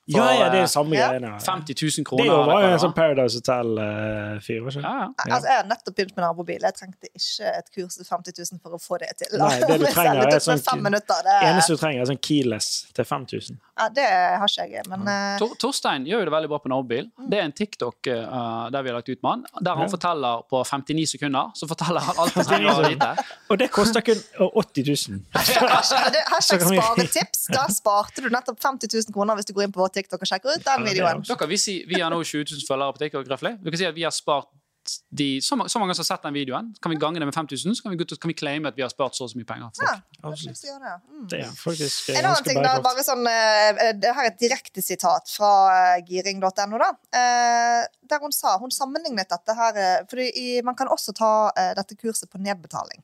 For, Ja, ja, det er eh, samme Ja. greiene. 50 000 Det kroner. Det var jo en sånn. Paradise Hotel-fyr, Uh, ja, ja. Ja. Altså, jeg har nettopp begynt med nabobil. Jeg trengte ikke et kurs til 50 000 for å få det til. Nei, det du trenger er sånn- fem minutter. Det, eneste du trenger, er sånn keyless til 5000. ja, det har ikke jeg, men eh, Tor Torstein gjør jo det veldig bra på nabobil. Det er en TikTok uh, der vi har lagt ut med han, der han Ja. forteller på 59 sekunder så forteller han alt han trenger å vite. Og det koster kun 80 000. hashtag sparetips. Da sparte du nettopp 50 000 kroner hvis du går inn på vår TikTok og sjekker ut den videoen. Dere, vi si vi har nå 20 000 følgere på TikTok. Røffelig. Vi kan si at vi har spart de, så, mange, så mange som har sett den videoen. Kan vi gange det med 5000, så kan vi, kan vi claime at vi har spart så og så mye penger. Ja, det skal det. Mm. Det er faktisk En annen ting da, bare sånn, eh, det her er et direkte sitat fra eh, giring.no, da. Eh, der hun sa, hun sammenlignet dette her eh, For man kan også ta eh, dette kurset på nedbetaling.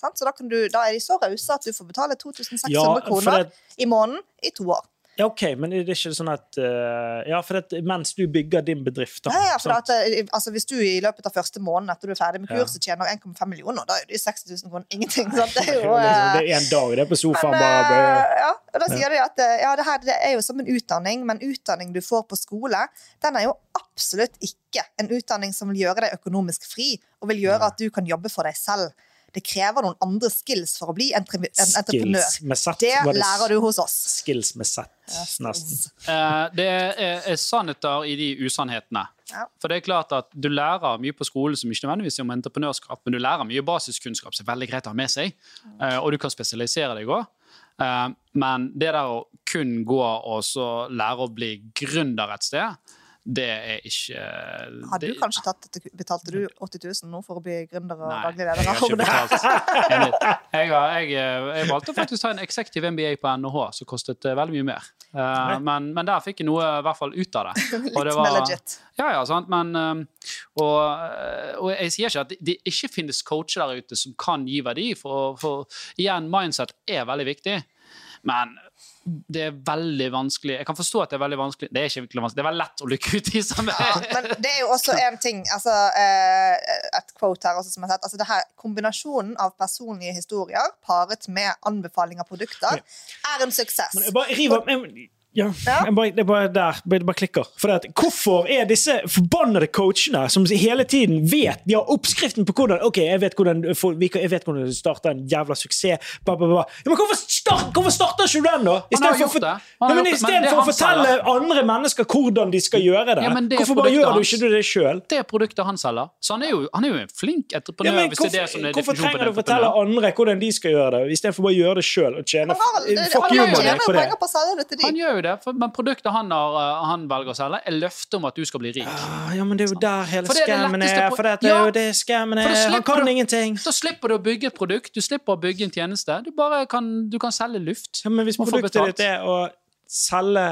Sant? Så da, kan du, da er de så rause at du får betale 2600 Ja, kroner det- i måneden i to år. Ja, OK, men er det ikke sånn at uh, Ja, for det, mens du bygger din bedrift, da Ja, ja, for at, eh, altså, hvis du i løpet av første måneden etter du er ferdig med kurset tjener 1,5 millioner, da er det jo 60 000 kroner ingenting. Sant? Det er jo er liksom- eh, det er en dag, det er på sofaen, Men, bare eh, ja, og da sier de at eh, ja, det her det er jo som en utdanning, men utdanning du får på skole, den er jo absolutt ikke en utdanning som vil gjøre deg økonomisk fri, og vil gjøre at du kan jobbe for deg selv. Det krever noen andre skills for å bli en entreprenør. Det lærer du hos oss. Skills med sett, nesten. Eh, det er, er sannheter i de usannhetene. Ja. For det er klart at du lærer mye på skolen som ikke nødvendigvis er om entreprenørskap, men du lærer mye basiskunnskap som er veldig greit å ha med seg, eh, og du kan spesialisere deg òg. Men det der å kun gå og så lære å bli gründer et sted, det er ikke Har du det- kanskje tatt, Betalte du 80 000 nå for å bli gründer og Nei, daglig jeg har ikke betalt. Jeg, jeg, jeg valgte faktisk å ta en executive MBA på NHH, som kostet eh, veldig mye mer. Eh, men, men der fikk jeg noe i hvert fall ut av det. Litt det var, legit. Ja, ja, sant, men og, eh, og jeg sier ikke at det ikke finnes coacher der ute som kan gi verdi, for, for igjen, mindset er veldig viktig. Men det er veldig vanskelig Jeg kan forstå at det er veldig vanskelig. Det er ikke virkelig vanskelig, det er veldig lett å lykke ut i samme Ja, men det er jo også en ting altså, eh, Et quote her også som jeg har sett. Altså, det her, kombinasjonen av personlige historier paret med anbefaling av produkter er en suksess. Men jeg bare river jeg, ja, Ja. jeg bare, det er bare der det bare klikker. For det at, hvorfor er disse forbannede coachene som hele tiden vet De har oppskriften på hvordan Ok, jeg vet hvordan, for- vi kan- jeg vet hvordan du starter en jævla suksess. Ba, ba, ba. Ja, men hvorfor, start, hvorfor starter ikke du den, da? Istedenfor for, for- det. Det, det å fortelle andre mennesker hvordan de skal gjøre det, Ja, det hvorfor bare gjør du ikke du det sjøl? Det er produktet han selger. Så han er jo, han er jo en flink entreprenør. Ja, men hvis det er hvorfor, det som er hvorfor trenger du å fortelle andre hvordan de skal gjøre det, istedenfor bare å gjøre det sjøl og tjene Han fuck you-money tjener på jo det? det Han gjør jo det, for, men produktet han, har, uh, han velger å selge, er løftet om at du skal bli rik. Ah, Ja, men det er jo der hele skammen er For det er jo det skammen er. Han kan du- ingenting. Da slipper du å bygge et produkt, du slipper å bygge en tjeneste. Du bare kan, du kan selge luft. Ja, men hvis produktet ditt er å selge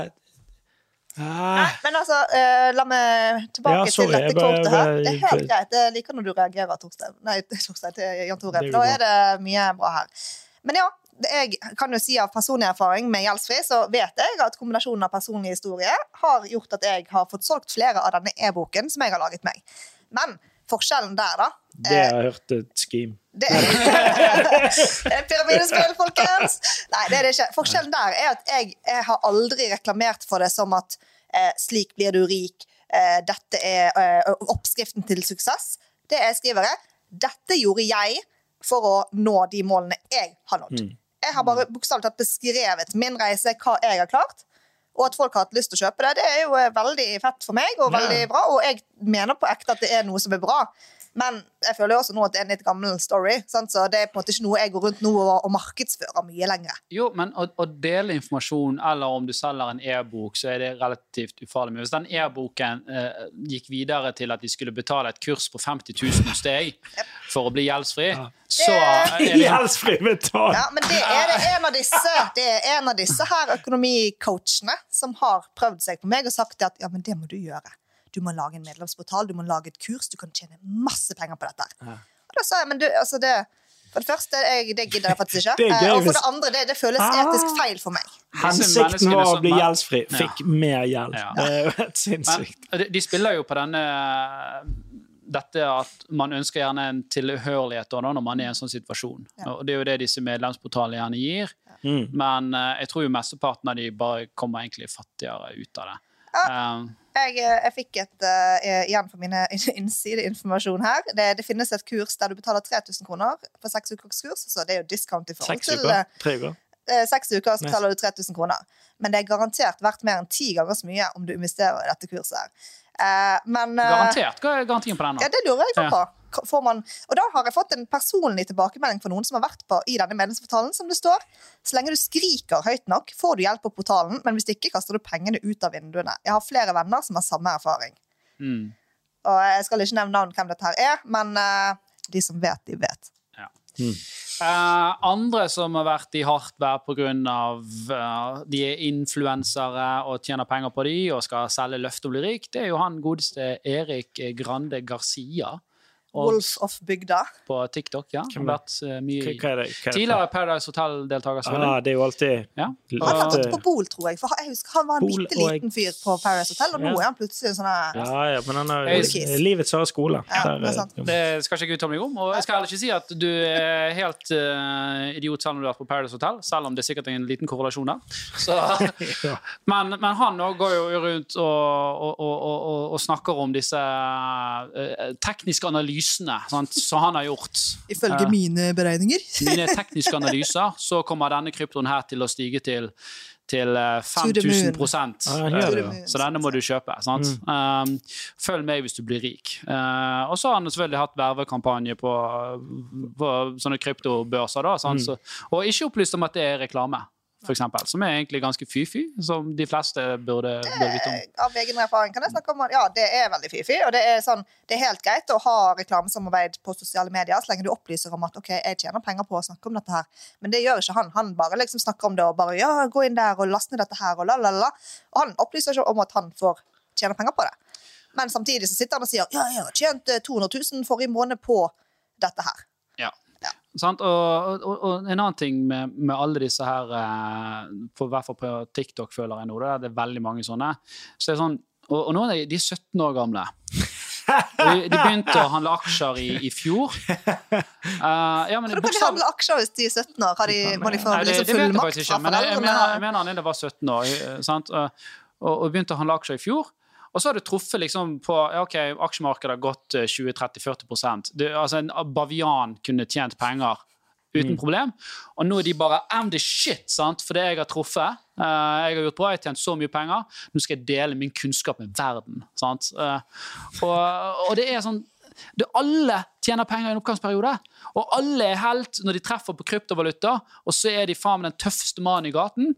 ah, Nei, men altså, eh, la meg tilbake Ja, sorry, til dette kortet her. Det er helt greit. Jeg liker når du reagerer, Torstein. Nei, Torstein, til Jan Tore. Da er det mye bra her. Men ja, jeg kan jo si av personlig erfaring med Gjeldsfri, så vet jeg at kombinasjonen av personlig historie har gjort at jeg har fått solgt flere av denne e-boken som jeg har laget meg. Men forskjellen der, da Det har jeg hørt et scheme. det er pyramidespill, folkens! Nei, det er det ikke. Forskjellen der er at jeg, jeg har aldri reklamert for det som at eh, slik blir du rik, eh, dette er eh, oppskriften til suksess. Det jeg skriver, er dette gjorde jeg for å nå de målene jeg har nådd. Jeg har bare bokstavelig talt beskrevet min reise, hva jeg har klart. Og at folk har hatt lyst til å kjøpe det, det er jo eh, veldig fett for meg, og veldig bra. Og jeg mener på ekte at det er noe som er bra. Men jeg føler jo også nå at det er en litt gammel story. Sant? Så det er på en måte ikke noe jeg går rundt nå og, og markedsfører mye lenger. Jo, men å, å dele informasjon, eller om du selger en e-bok, så er det relativt ufarlig. Men hvis den e-boken eh, gikk videre til at de skulle betale et kurs på 50 000 hos deg for å bli gjeldsfri, så er det Gjeldsfri betalt! Ja, Men det er det en av disse Det er en av disse her økonomicoachene som har prøvd seg på meg og sagt at ja, men det må du gjøre. Du må lage en medlemsportal, du må lage et kurs, du kan tjene masse penger på dette. Og da sa jeg, men du, altså det For det første, jeg, det gidder jeg faktisk ikke. Gøy Eh, og for det andre, det, det føles Ah. etisk feil for meg. Hensikten var å bli gjeldsfri. gjeldsfri. Ja. Fikk mer gjeld. Ja. Det er jo helt Men sinnssykt. de- de spiller jo på denne dette at man ønsker gjerne en tilhørighet da, når man er i en sånn situasjon. Ja. Og Det er jo det disse medlemsportalene gjerne gir. Mm. Men eh, jeg tror jo mesteparten av de bare kommer egentlig fattigere ut av det. Ja. Eh, Jeg, eh, jeg fikk et uh, igjen for mine innsideinformasjon her. Det, det finnes et kurs der du betaler 3000 kroner for seks ukers kurs. Så det er jo discount i forhold til uker? Tre uker? seks uker, så betaler du 3000 kroner. Men det er garantert verdt mer enn ti ganger så mye om du investerer i dette kurset. her. Eh, men uh, garantert. Hva er garantien på den? Ja, det lurer jeg på. Ja. Får man, og da har jeg fått en personlig tilbakemelding fra noen som har vært på i denne medlemsportalen, som det står. Så lenge du skriker høyt nok, får du hjelp på portalen, men hvis ikke kaster du pengene ut av vinduene. Jeg har flere venner som har samme erfaring. Mm. Og jeg skal ikke nevne navn hvem dette her er, men uh, de som vet, de vet. Eh, andre som har vært i hardt vær pga. Uh, de er influensere og tjener penger på de og skal selge løft og bli rik, det er jo han godeste Erik Grande Garcia. Wolf of bygda. på TikTok, ja. Har vært mye Hva, er det? Hva er det? Tidligere Paradise Hotel-deltaker. Ah, det er jo alltid Ja. Han har var eh, på Bol, tror jeg. For jeg husker Han var en bitte liten fyr på Paradise Hotel, og nå er han plutselig en sånn Ja, ja, men han har livets harde skole. Ja, Der, det eh, Det skal ikke jeg uttale meg om. Og jeg skal heller ikke si at du er helt uh, idiot selv om du har vært på Paradise Hotel, selv om det er sikkert en liten korrelasjon der. Så, Ja. men, men han òg går jo rundt og, og, og, og, og snakker om disse uh, tekniske analysene sant, som han har gjort. Ifølge Eh, mine beregninger. mine tekniske analyser, så kommer denne kryptoen her til å stige til til eh, To the 5000 prosent. Ja, han gjør To det, the ja. moon, Så denne må du kjøpe. sant? Um, følg med hvis du blir rik. Uh, og så har han selvfølgelig hatt vervekampanje på, på sånne kryptobørser. da, sant? Så, og ikke opplyst om at det er reklame, for eksempel, som er egentlig ganske fy-fy, som de fleste burde, burde vite om. Av egen erfaring kan jeg snakke om ja, det er veldig fy-fy. Og det er, sånn, det er helt greit å ha reklamesamarbeid på sosiale medier så lenge du opplyser om at ok, jeg tjener penger på å snakke om dette her. Men det gjør ikke han. Han bare liksom snakker om det og bare ja, gå inn der og last ned dette her og la, la, la. Og han opplyser ikke om at han får tjene penger på det. Men samtidig så sitter han og sier ja, jeg har tjent eh, 200 000 forrige måned på dette her. Og, og, og en annen ting med, med alle disse her, i hvert fall på TikTok, føler jeg nå, det er, det veldig mange sånne. Så det er sånn, og, og nå er de, de er 17 år gamle. Og de, de begynte å handle aksjer i, i fjor. Uh, ja, men Hvordan kan de handle aksjer hvis de er 17 år. Har de, må de få Nei, det, liksom det fullmakt fra ikke, men jeg, jeg, mener, jeg mener han ene var 17 år. eh, Sant? Og, og begynte å handle aksjer i fjor. Og så har du truffet liksom på ja, ok, Aksjemarkedet har gått eh, 20-30-40% altså En bavian kunne tjent penger uten problem. Og nå er de bare I'm the shit, sant? for det jeg har truffet. Uh, jeg har gjort bra, jeg har tjent så mye penger. Nå skal jeg dele min kunnskap med verden. Sant? Uh, og, og det er sånn det, Alle tjener penger i en oppgangsperiode. Og alle er helt når de treffer på kryptovaluta, og så er de faen meg den tøffeste mannen i gaten.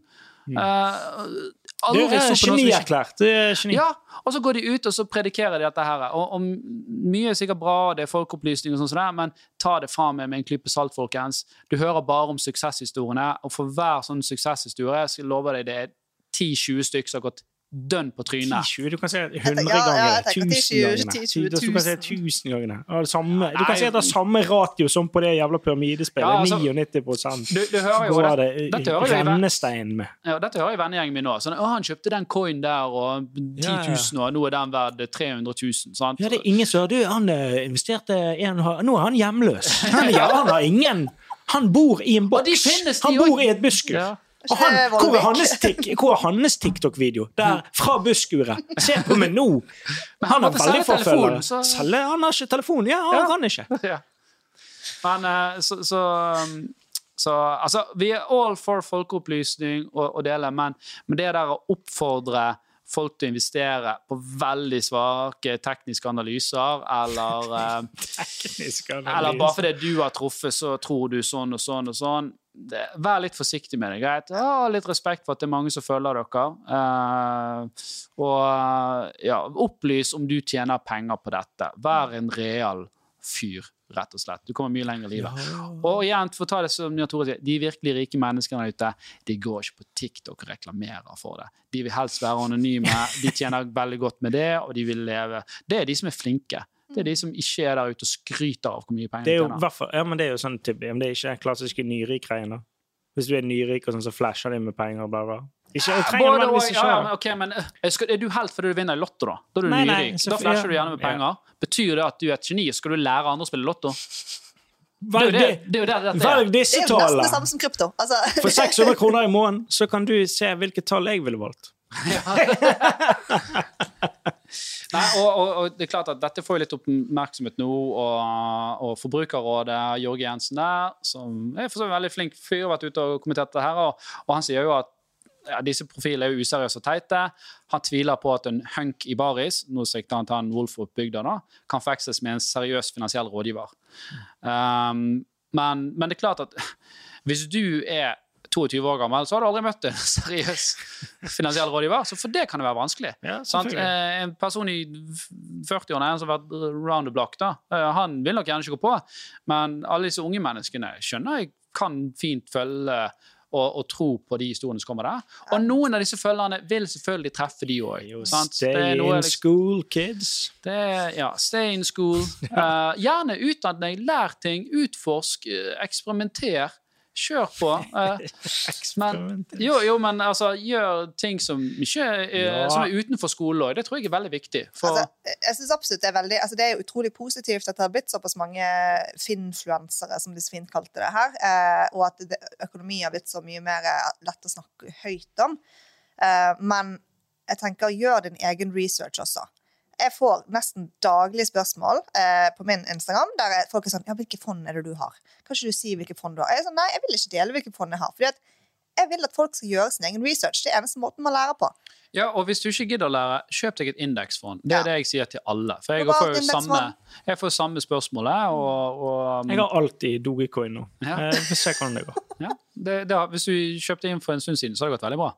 Eh, Det er genierklært. Det er geni. ja, og så går de ut og så predikerer de dette her. Og, og mye er sikkert bra, det er folkeopplysning, og sånn som men ta det fra meg med en klype salt, folkens. Du hører bare om suksesshistoriene, og for hver sånn suksesshistorie jeg lover love deg det er 10-20 stykker som har gått dønn på trynet. 10-20, du kan si 100 ganger. ja, ja, ganger. 1000 ganger. Du kan si 1000 ganger. Samme. Du kan si at det er samme ratio som på det jævla pyramidespillet. Ja, altså, 99 Du, du hører jo går det. det Dette hører rennestein med. Ja, dette hører jo vennegjengen min nå. Sånn, å, han kjøpte den coin der, og 10 Ja, ja. 000, og nå er den verd 300 000. Sant? Ja, det er ingen som Du, han eh, investerte en, Nå er han hjemløs. Han, ja, han har ingen Han bor i en boks. Han bor i et busker. Ja. Og han, hvor er hans, hans TikTok-video? Der, fra busskuret. Se på meg nå! Han har veldig selge forfølgere. så- Han har ikke telefon. Ja, han Ja. kan ikke. Ja. Men eh, så, så, um, så Altså, vi er all for folkeopplysning og, og dele, men, men det der å oppfordre folk til å investere på veldig svake tekniske analyser, eller tekniske analyser. Eller bare fordi du har truffet, så tror du sånn og sånn og sånn. Det, vær litt forsiktig med det. greit? Ha litt respekt for at det er mange som følger dere. Eh, og ja, opplys om du tjener penger på dette. Vær en real fyr, rett og slett. Du kommer mye lenger i livet. Og igjen, for å ta det som Tore sier, de virkelig rike menneskene der ute, de går ikke på TikTok og reklamerer for det. De vil helst være anonyme, de tjener veldig godt med det, og de vil leve. Det er de som er flinke. Det er de som ikke er der ute og skryter av hvor mye penger Det de er tjener. ja, men det er jo sånn typ, det er ikke den klassiske nyrik-greien. da. Hvis du er nyrik, og sånn, så flasher de med penger. Bla, bla. Ikke, det trenger Både og, ikke ja, ja, men, okay, men eh, skal, Er du helt fordi du vinner i Lotto, da? Da er du Nei, nei, nyrik. Da selvfølgelig- flasher du gjerne med ja. penger. Betyr det at du er et geni? Skal du lære andre å spille Lotto? Valg, det, det, det, det dette disse tallene! Det er jo nesten det samme som krypto. Altså, For 600 kroner i måneden så kan du se hvilket tall jeg ville valgt. Nei, og, og, og det er klart at Dette får litt oppmerksomhet nå, og, og Forbrukerrådet, Jorge Jensen der, som er for så veldig flink fyr, har vært ute og kommentert det her, og, han sier jo at ja, disse profilene er jo useriøse og teite. Han tviler på at en hunk i baris nå sikter han til han Wolf opp bygda da, kan forveksles med en seriøs finansiell rådgiver. Um, men, men det er klart at hvis du er 22 år gammel, så har du aldri møtt en seriøs finansiell rådgiver. Så for det kan det være vanskelig. Ja, sant? Eh, En person i 40-årene som har vært round the block, da, eh, han vil nok gjerne ikke gå på. Men alle disse unge menneskene skjønner jeg kan fint følge og, og tro på de historiene som kommer der. Og noen av disse følgerne vil selvfølgelig treffe de òg. Stay in school, kids. Det er, ja, stay in school. Uh, gjerne utdann deg, lær ting, utforsk, eksperimenter. Kjør på. Eh, men, jo, jo, men altså, gjør ting som, ikke, er- Ja. som er utenfor skolen òg. Det tror jeg er veldig viktig. For, altså, jeg synes absolutt Det er veldig, altså det er utrolig positivt at det har blitt såpass mange finfluensere, som de så fint kalte det her, eh, og at det, økonomi har blitt så mye mer eh, lett å snakke høyt om. Eh, men jeg tenker, gjør din egen research også. Jeg får nesten daglig spørsmål eh, på min Instagram der er folk er sånn Ja, hvilke fond er det du har? Kan ikke du si hvilke fond du har? Jeg er sånn, Nei, jeg vil ikke dele hvilke fond jeg har. Fordi at jeg vil at folk skal gjøre sin egen research. Det er eneste måten man lærer på. Ja, og hvis du ikke gidder å lære, kjøp deg et indeksfond. Det er Ja. det jeg sier til alle. For jeg får jo samme, jeg får samme spørsmålet, og, og Jeg har alltid Dogecoin nå. Ja. Vi får se hvordan det går. ja, det, det Hvis du kjøpte inn for en stund siden, så har det gått veldig bra.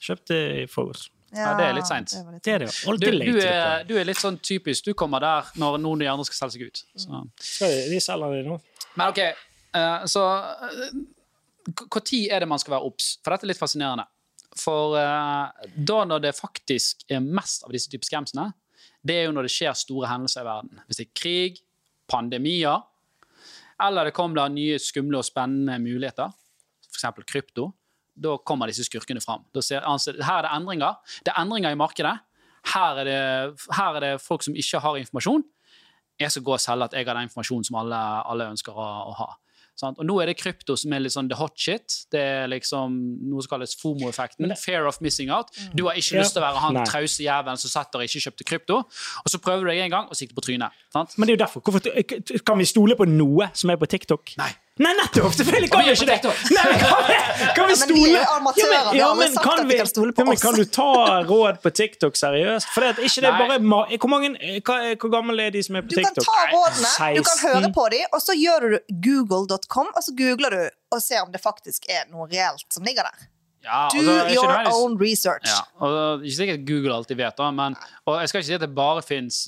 Kjøpte i forgårs. Ja, det er litt sent. det er det. Du, du, er, du er litt sånn typisk. Du kommer der når noen av de andre skal selge seg ut. Så. Skal de- De selger det nå. Men OK, eh, så Når er det man skal være obs? For dette er litt fascinerende. For eh, da når det faktisk er mest av disse typer skremsene, det er jo når det skjer store hendelser i verden. Hvis det er krig, pandemier, eller det kommer nye skumle og spennende muligheter, f.eks. krypto, da kommer disse skurkene fram. Ser, altså, her er det endringer. Det er endringer i markedet. Her er det, her er det folk som ikke har informasjon. Jeg skal gå og selge at jeg har den informasjonen som alle, alle ønsker å, å ha. Sant? Og nå er det krypto som er litt sånn the hot shit. Det er liksom noe som kalles FOMO-effekten. Fear of missing out. Du har ikke Ja. lyst til å være han trause jævelen som setter og ikke kjøpte krypto, og så prøver du deg en gang og sikter på trynet. Sant? Men det er jo derfor. Hvorfor, kan vi stole på noe som er på TikTok? Nei. Nei, nettopp! Selvfølgelig kan vi er ikke det! Nei, men kan, vi, kan vi stole er Ja, men- vi ja, men kan at vi kan stole på ja, men oss. Kan du ta råd på TikTok seriøst? For det, er ikke det er bare hvor, mange, hvor gammel er de som er på TikTok? Du kan ta rådene, du kan høre på dem, og så gjør du google.com, og så googler du og ser om det faktisk er noe reelt som ligger der. Ja, Do altså, your nødvendigvis- own research. Ja, og Ikke sikkert Google alltid vet, da, men, og jeg skal ikke si at det bare fins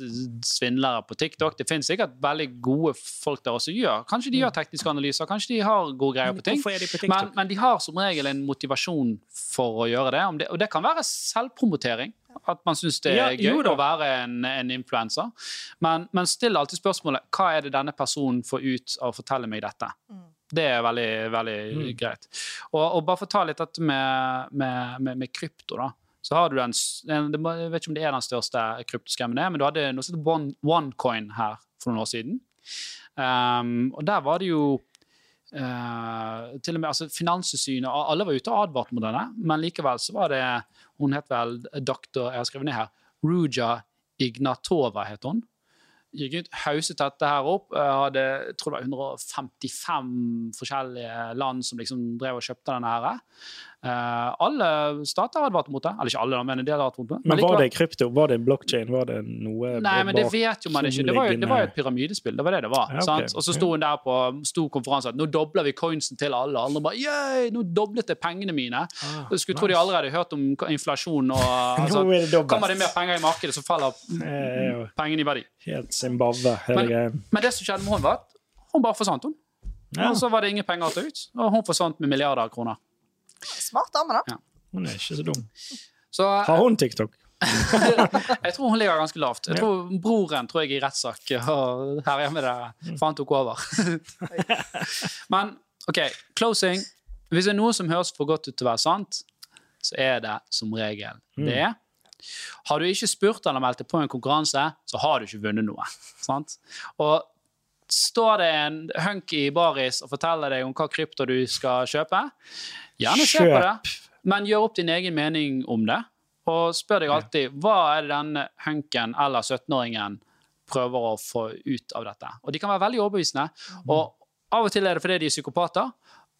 svindlere på TikTok. Det finnes sikkert veldig gode folk der også gjør. Kanskje de gjør tekniske analyser, kanskje de har gode greier på ting. De på Men, men de har som regel en motivasjon for å gjøre det. Det og det kan være selvpromotering. At man syns det er ja, gøy å være en, en influenser. Men, men still alltid spørsmålet hva er det denne personen får ut av å fortelle meg dette. Det er veldig, veldig Mm. greit. Og, og bare for å ta litt dette med, med, med, med krypto, da. Så har du den, Jeg vet ikke om det er den største kryptoskammen, men du hadde noe som heter OneCoin her for noen år siden. Um, og der var det jo uh, til og med altså Finanstilsynet alle var ute og advarte mot denne, men likevel så var det Hun het vel doktor Jeg har skrevet ned her. Ruja Ignatova het hun. Gikk ut, hauset dette her opp. Jeg Hadde, jeg tror det var 155 forskjellige land som liksom drev og kjøpte denne her. Eh, alle stater advarte mot det. Eller ikke alle, men en del advarte mot det. Men var det krypto? Var det blockchain? Var det noe Nei, men det vet jo man ikke. Det var jo, det var jo et pyramidespill. Det var det det var. Ja, okay. sant? Og så sto hun der på stor konferanse at nå dobler vi coinsen til alle. Alle bare yeah, nå doblet jeg pengene mine. Ah, Jeg skulle tro de allerede hadde hørt om inflasjon og altså, Nå er det dobbelt. Kommer det mer penger i markedet, så faller er pengene i verdi. helt Zimbabwe, Men- Men det som skjedde med hun var at hun bare forsvant. hun. Ja, Og så var det ingen penger å ta ut, og hun forsvant med milliarder av kroner. Smart dame, da. hun er ikke så dum. Så Har hun TikTok? jeg tror hun ligger ganske lavt. Jeg tror Broren tror jeg i rettssak her hjemme der, for han tok over. Men OK, closing. Hvis det er noe som høres for godt ut til å være sant, så er det som regel det. Har du ikke spurt eller meldt deg på en konkurranse, så har du ikke vunnet noe. Sant? Og står det en hunky i baris og forteller deg om hva krypto du skal kjøpe, gjerne se på Kjøp. det, men gjør opp din egen mening om det. Og spør deg alltid hva er det denne hunken eller 17-åringen prøver å få ut av dette. Og de kan være veldig overbevisende. Og av og til er det fordi de er psykopater.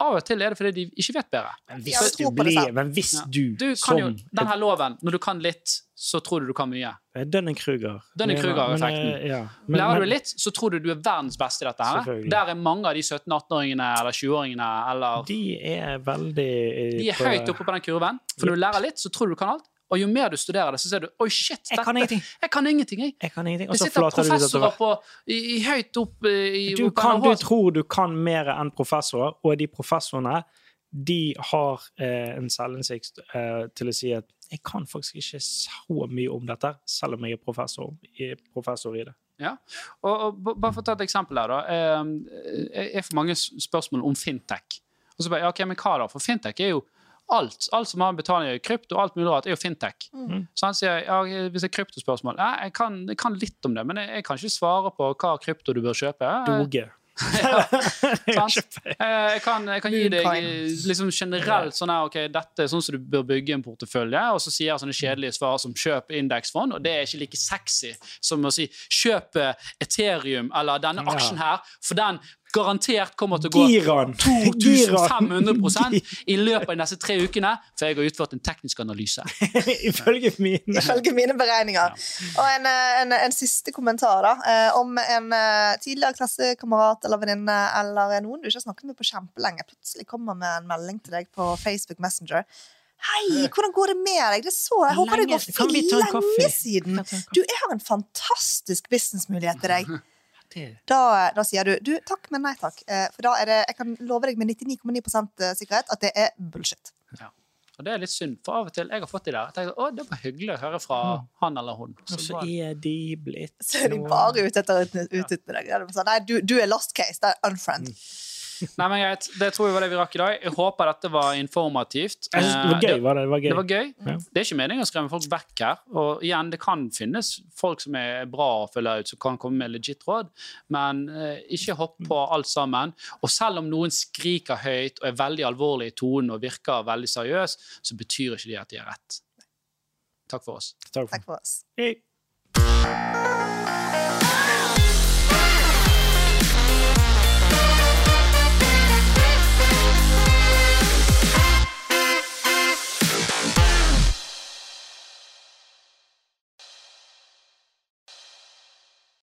Av og til er det fordi de ikke vet bedre. Men hvis du blir. Men hvis Ja. du, Du kan som jo Denne loven. Når du kan litt, så tror du du kan mye. Dunning-Kruger. Dunning-Kruger-effekten. Eh, Ja. Lærer men- du litt, så tror du du er verdens beste i dette. her. Der er mange av de 17-18-åringene eller 20-åringene eller De er veldig De er høyt oppe på den kurven. For når du lærer litt, så tror du du kan alt. Og jo mer du studerer det, så ser du oi shit, Jeg kan ingenting. Jeg kan ingenting, jeg. Jeg kan ingenting. Det så sitter professorer på, i, i høyt opp i, du, kan, du tror du kan mer enn professorer, og de professorene de har eh, en selvinnsikt eh, til å si at jeg kan faktisk ikke så mye om dette, selv om jeg er professor, er professor i det. Ja. Og, og bare for å ta et eksempel her, da. Eh, Jeg får mange spørsmål om fintech. Og så bare, ja, ok, men hva da? For fintech er jo alt. Alt som har betaling i krypto, alt mulig rart, er jo fintech. Så han sier ja, hvis det er kryptospørsmål ja, jeg, kan, jeg kan litt om det, men jeg, jeg kan ikke svare på hva krypto du bør kjøpe. Doge. Sant? Eh, Jeg kan, jeg kan gi deg liksom generelt sånn her, ok, dette er sånn som du bør bygge en portefølje, og så sier jeg sånne kjedelige svar som kjøp indeksfond, og det er ikke like sexy som å si kjøp Ethereum eller denne aksjen her, for den garantert kommer til å gå Giran! 2500 i løpet av de neste tre ukene, for jeg har utført en teknisk analyse. Ifølge mine. Ifølge mine beregninger. Og en, eh, en, en siste kommentar, da. eh, Om en eh, tidligere klassekamerat eller venninne eller noen du ikke har snakket med på kjempelenge, plutselig kommer med en melding til deg på Facebook Messenger. Hei, hvordan går det med deg? Det så, jeg håper det går fint. ta en kaffe? Lenge siden. Du, jeg har en fantastisk businessmulighet til deg. Da, da sier du du, takk, men nei takk. Eh, For da er det, jeg kan love deg med 99,9% sikkerhet at det er bullshit. Ja. Og det er litt synd, for av og til jeg har fått de der. Jeg tenker, å, Det var hyggelig å høre fra han eller hun. Og Så så er de blitt Så er de bare ute etter å utnytte deg. Nei, du, du er lost case. Det er unfriend. Nei, men greit. Det tror jeg var det vi rakk i dag. Jeg håper dette var informativt. Jeg synes det var Eh, gøy. Var det? det var gøy. Det var gøy. Ja. Det er ikke meningen å skremme folk vekk her. Og igjen, det kan finnes folk som er bra å følge ut, som kan komme med legit råd, men eh, ikke hopp på alt sammen. Og selv om noen skriker høyt og er veldig alvorlig i tonen og virker veldig seriøs, så betyr ikke det at de har rett. Takk for oss. Takk for Takk for oss. Hei.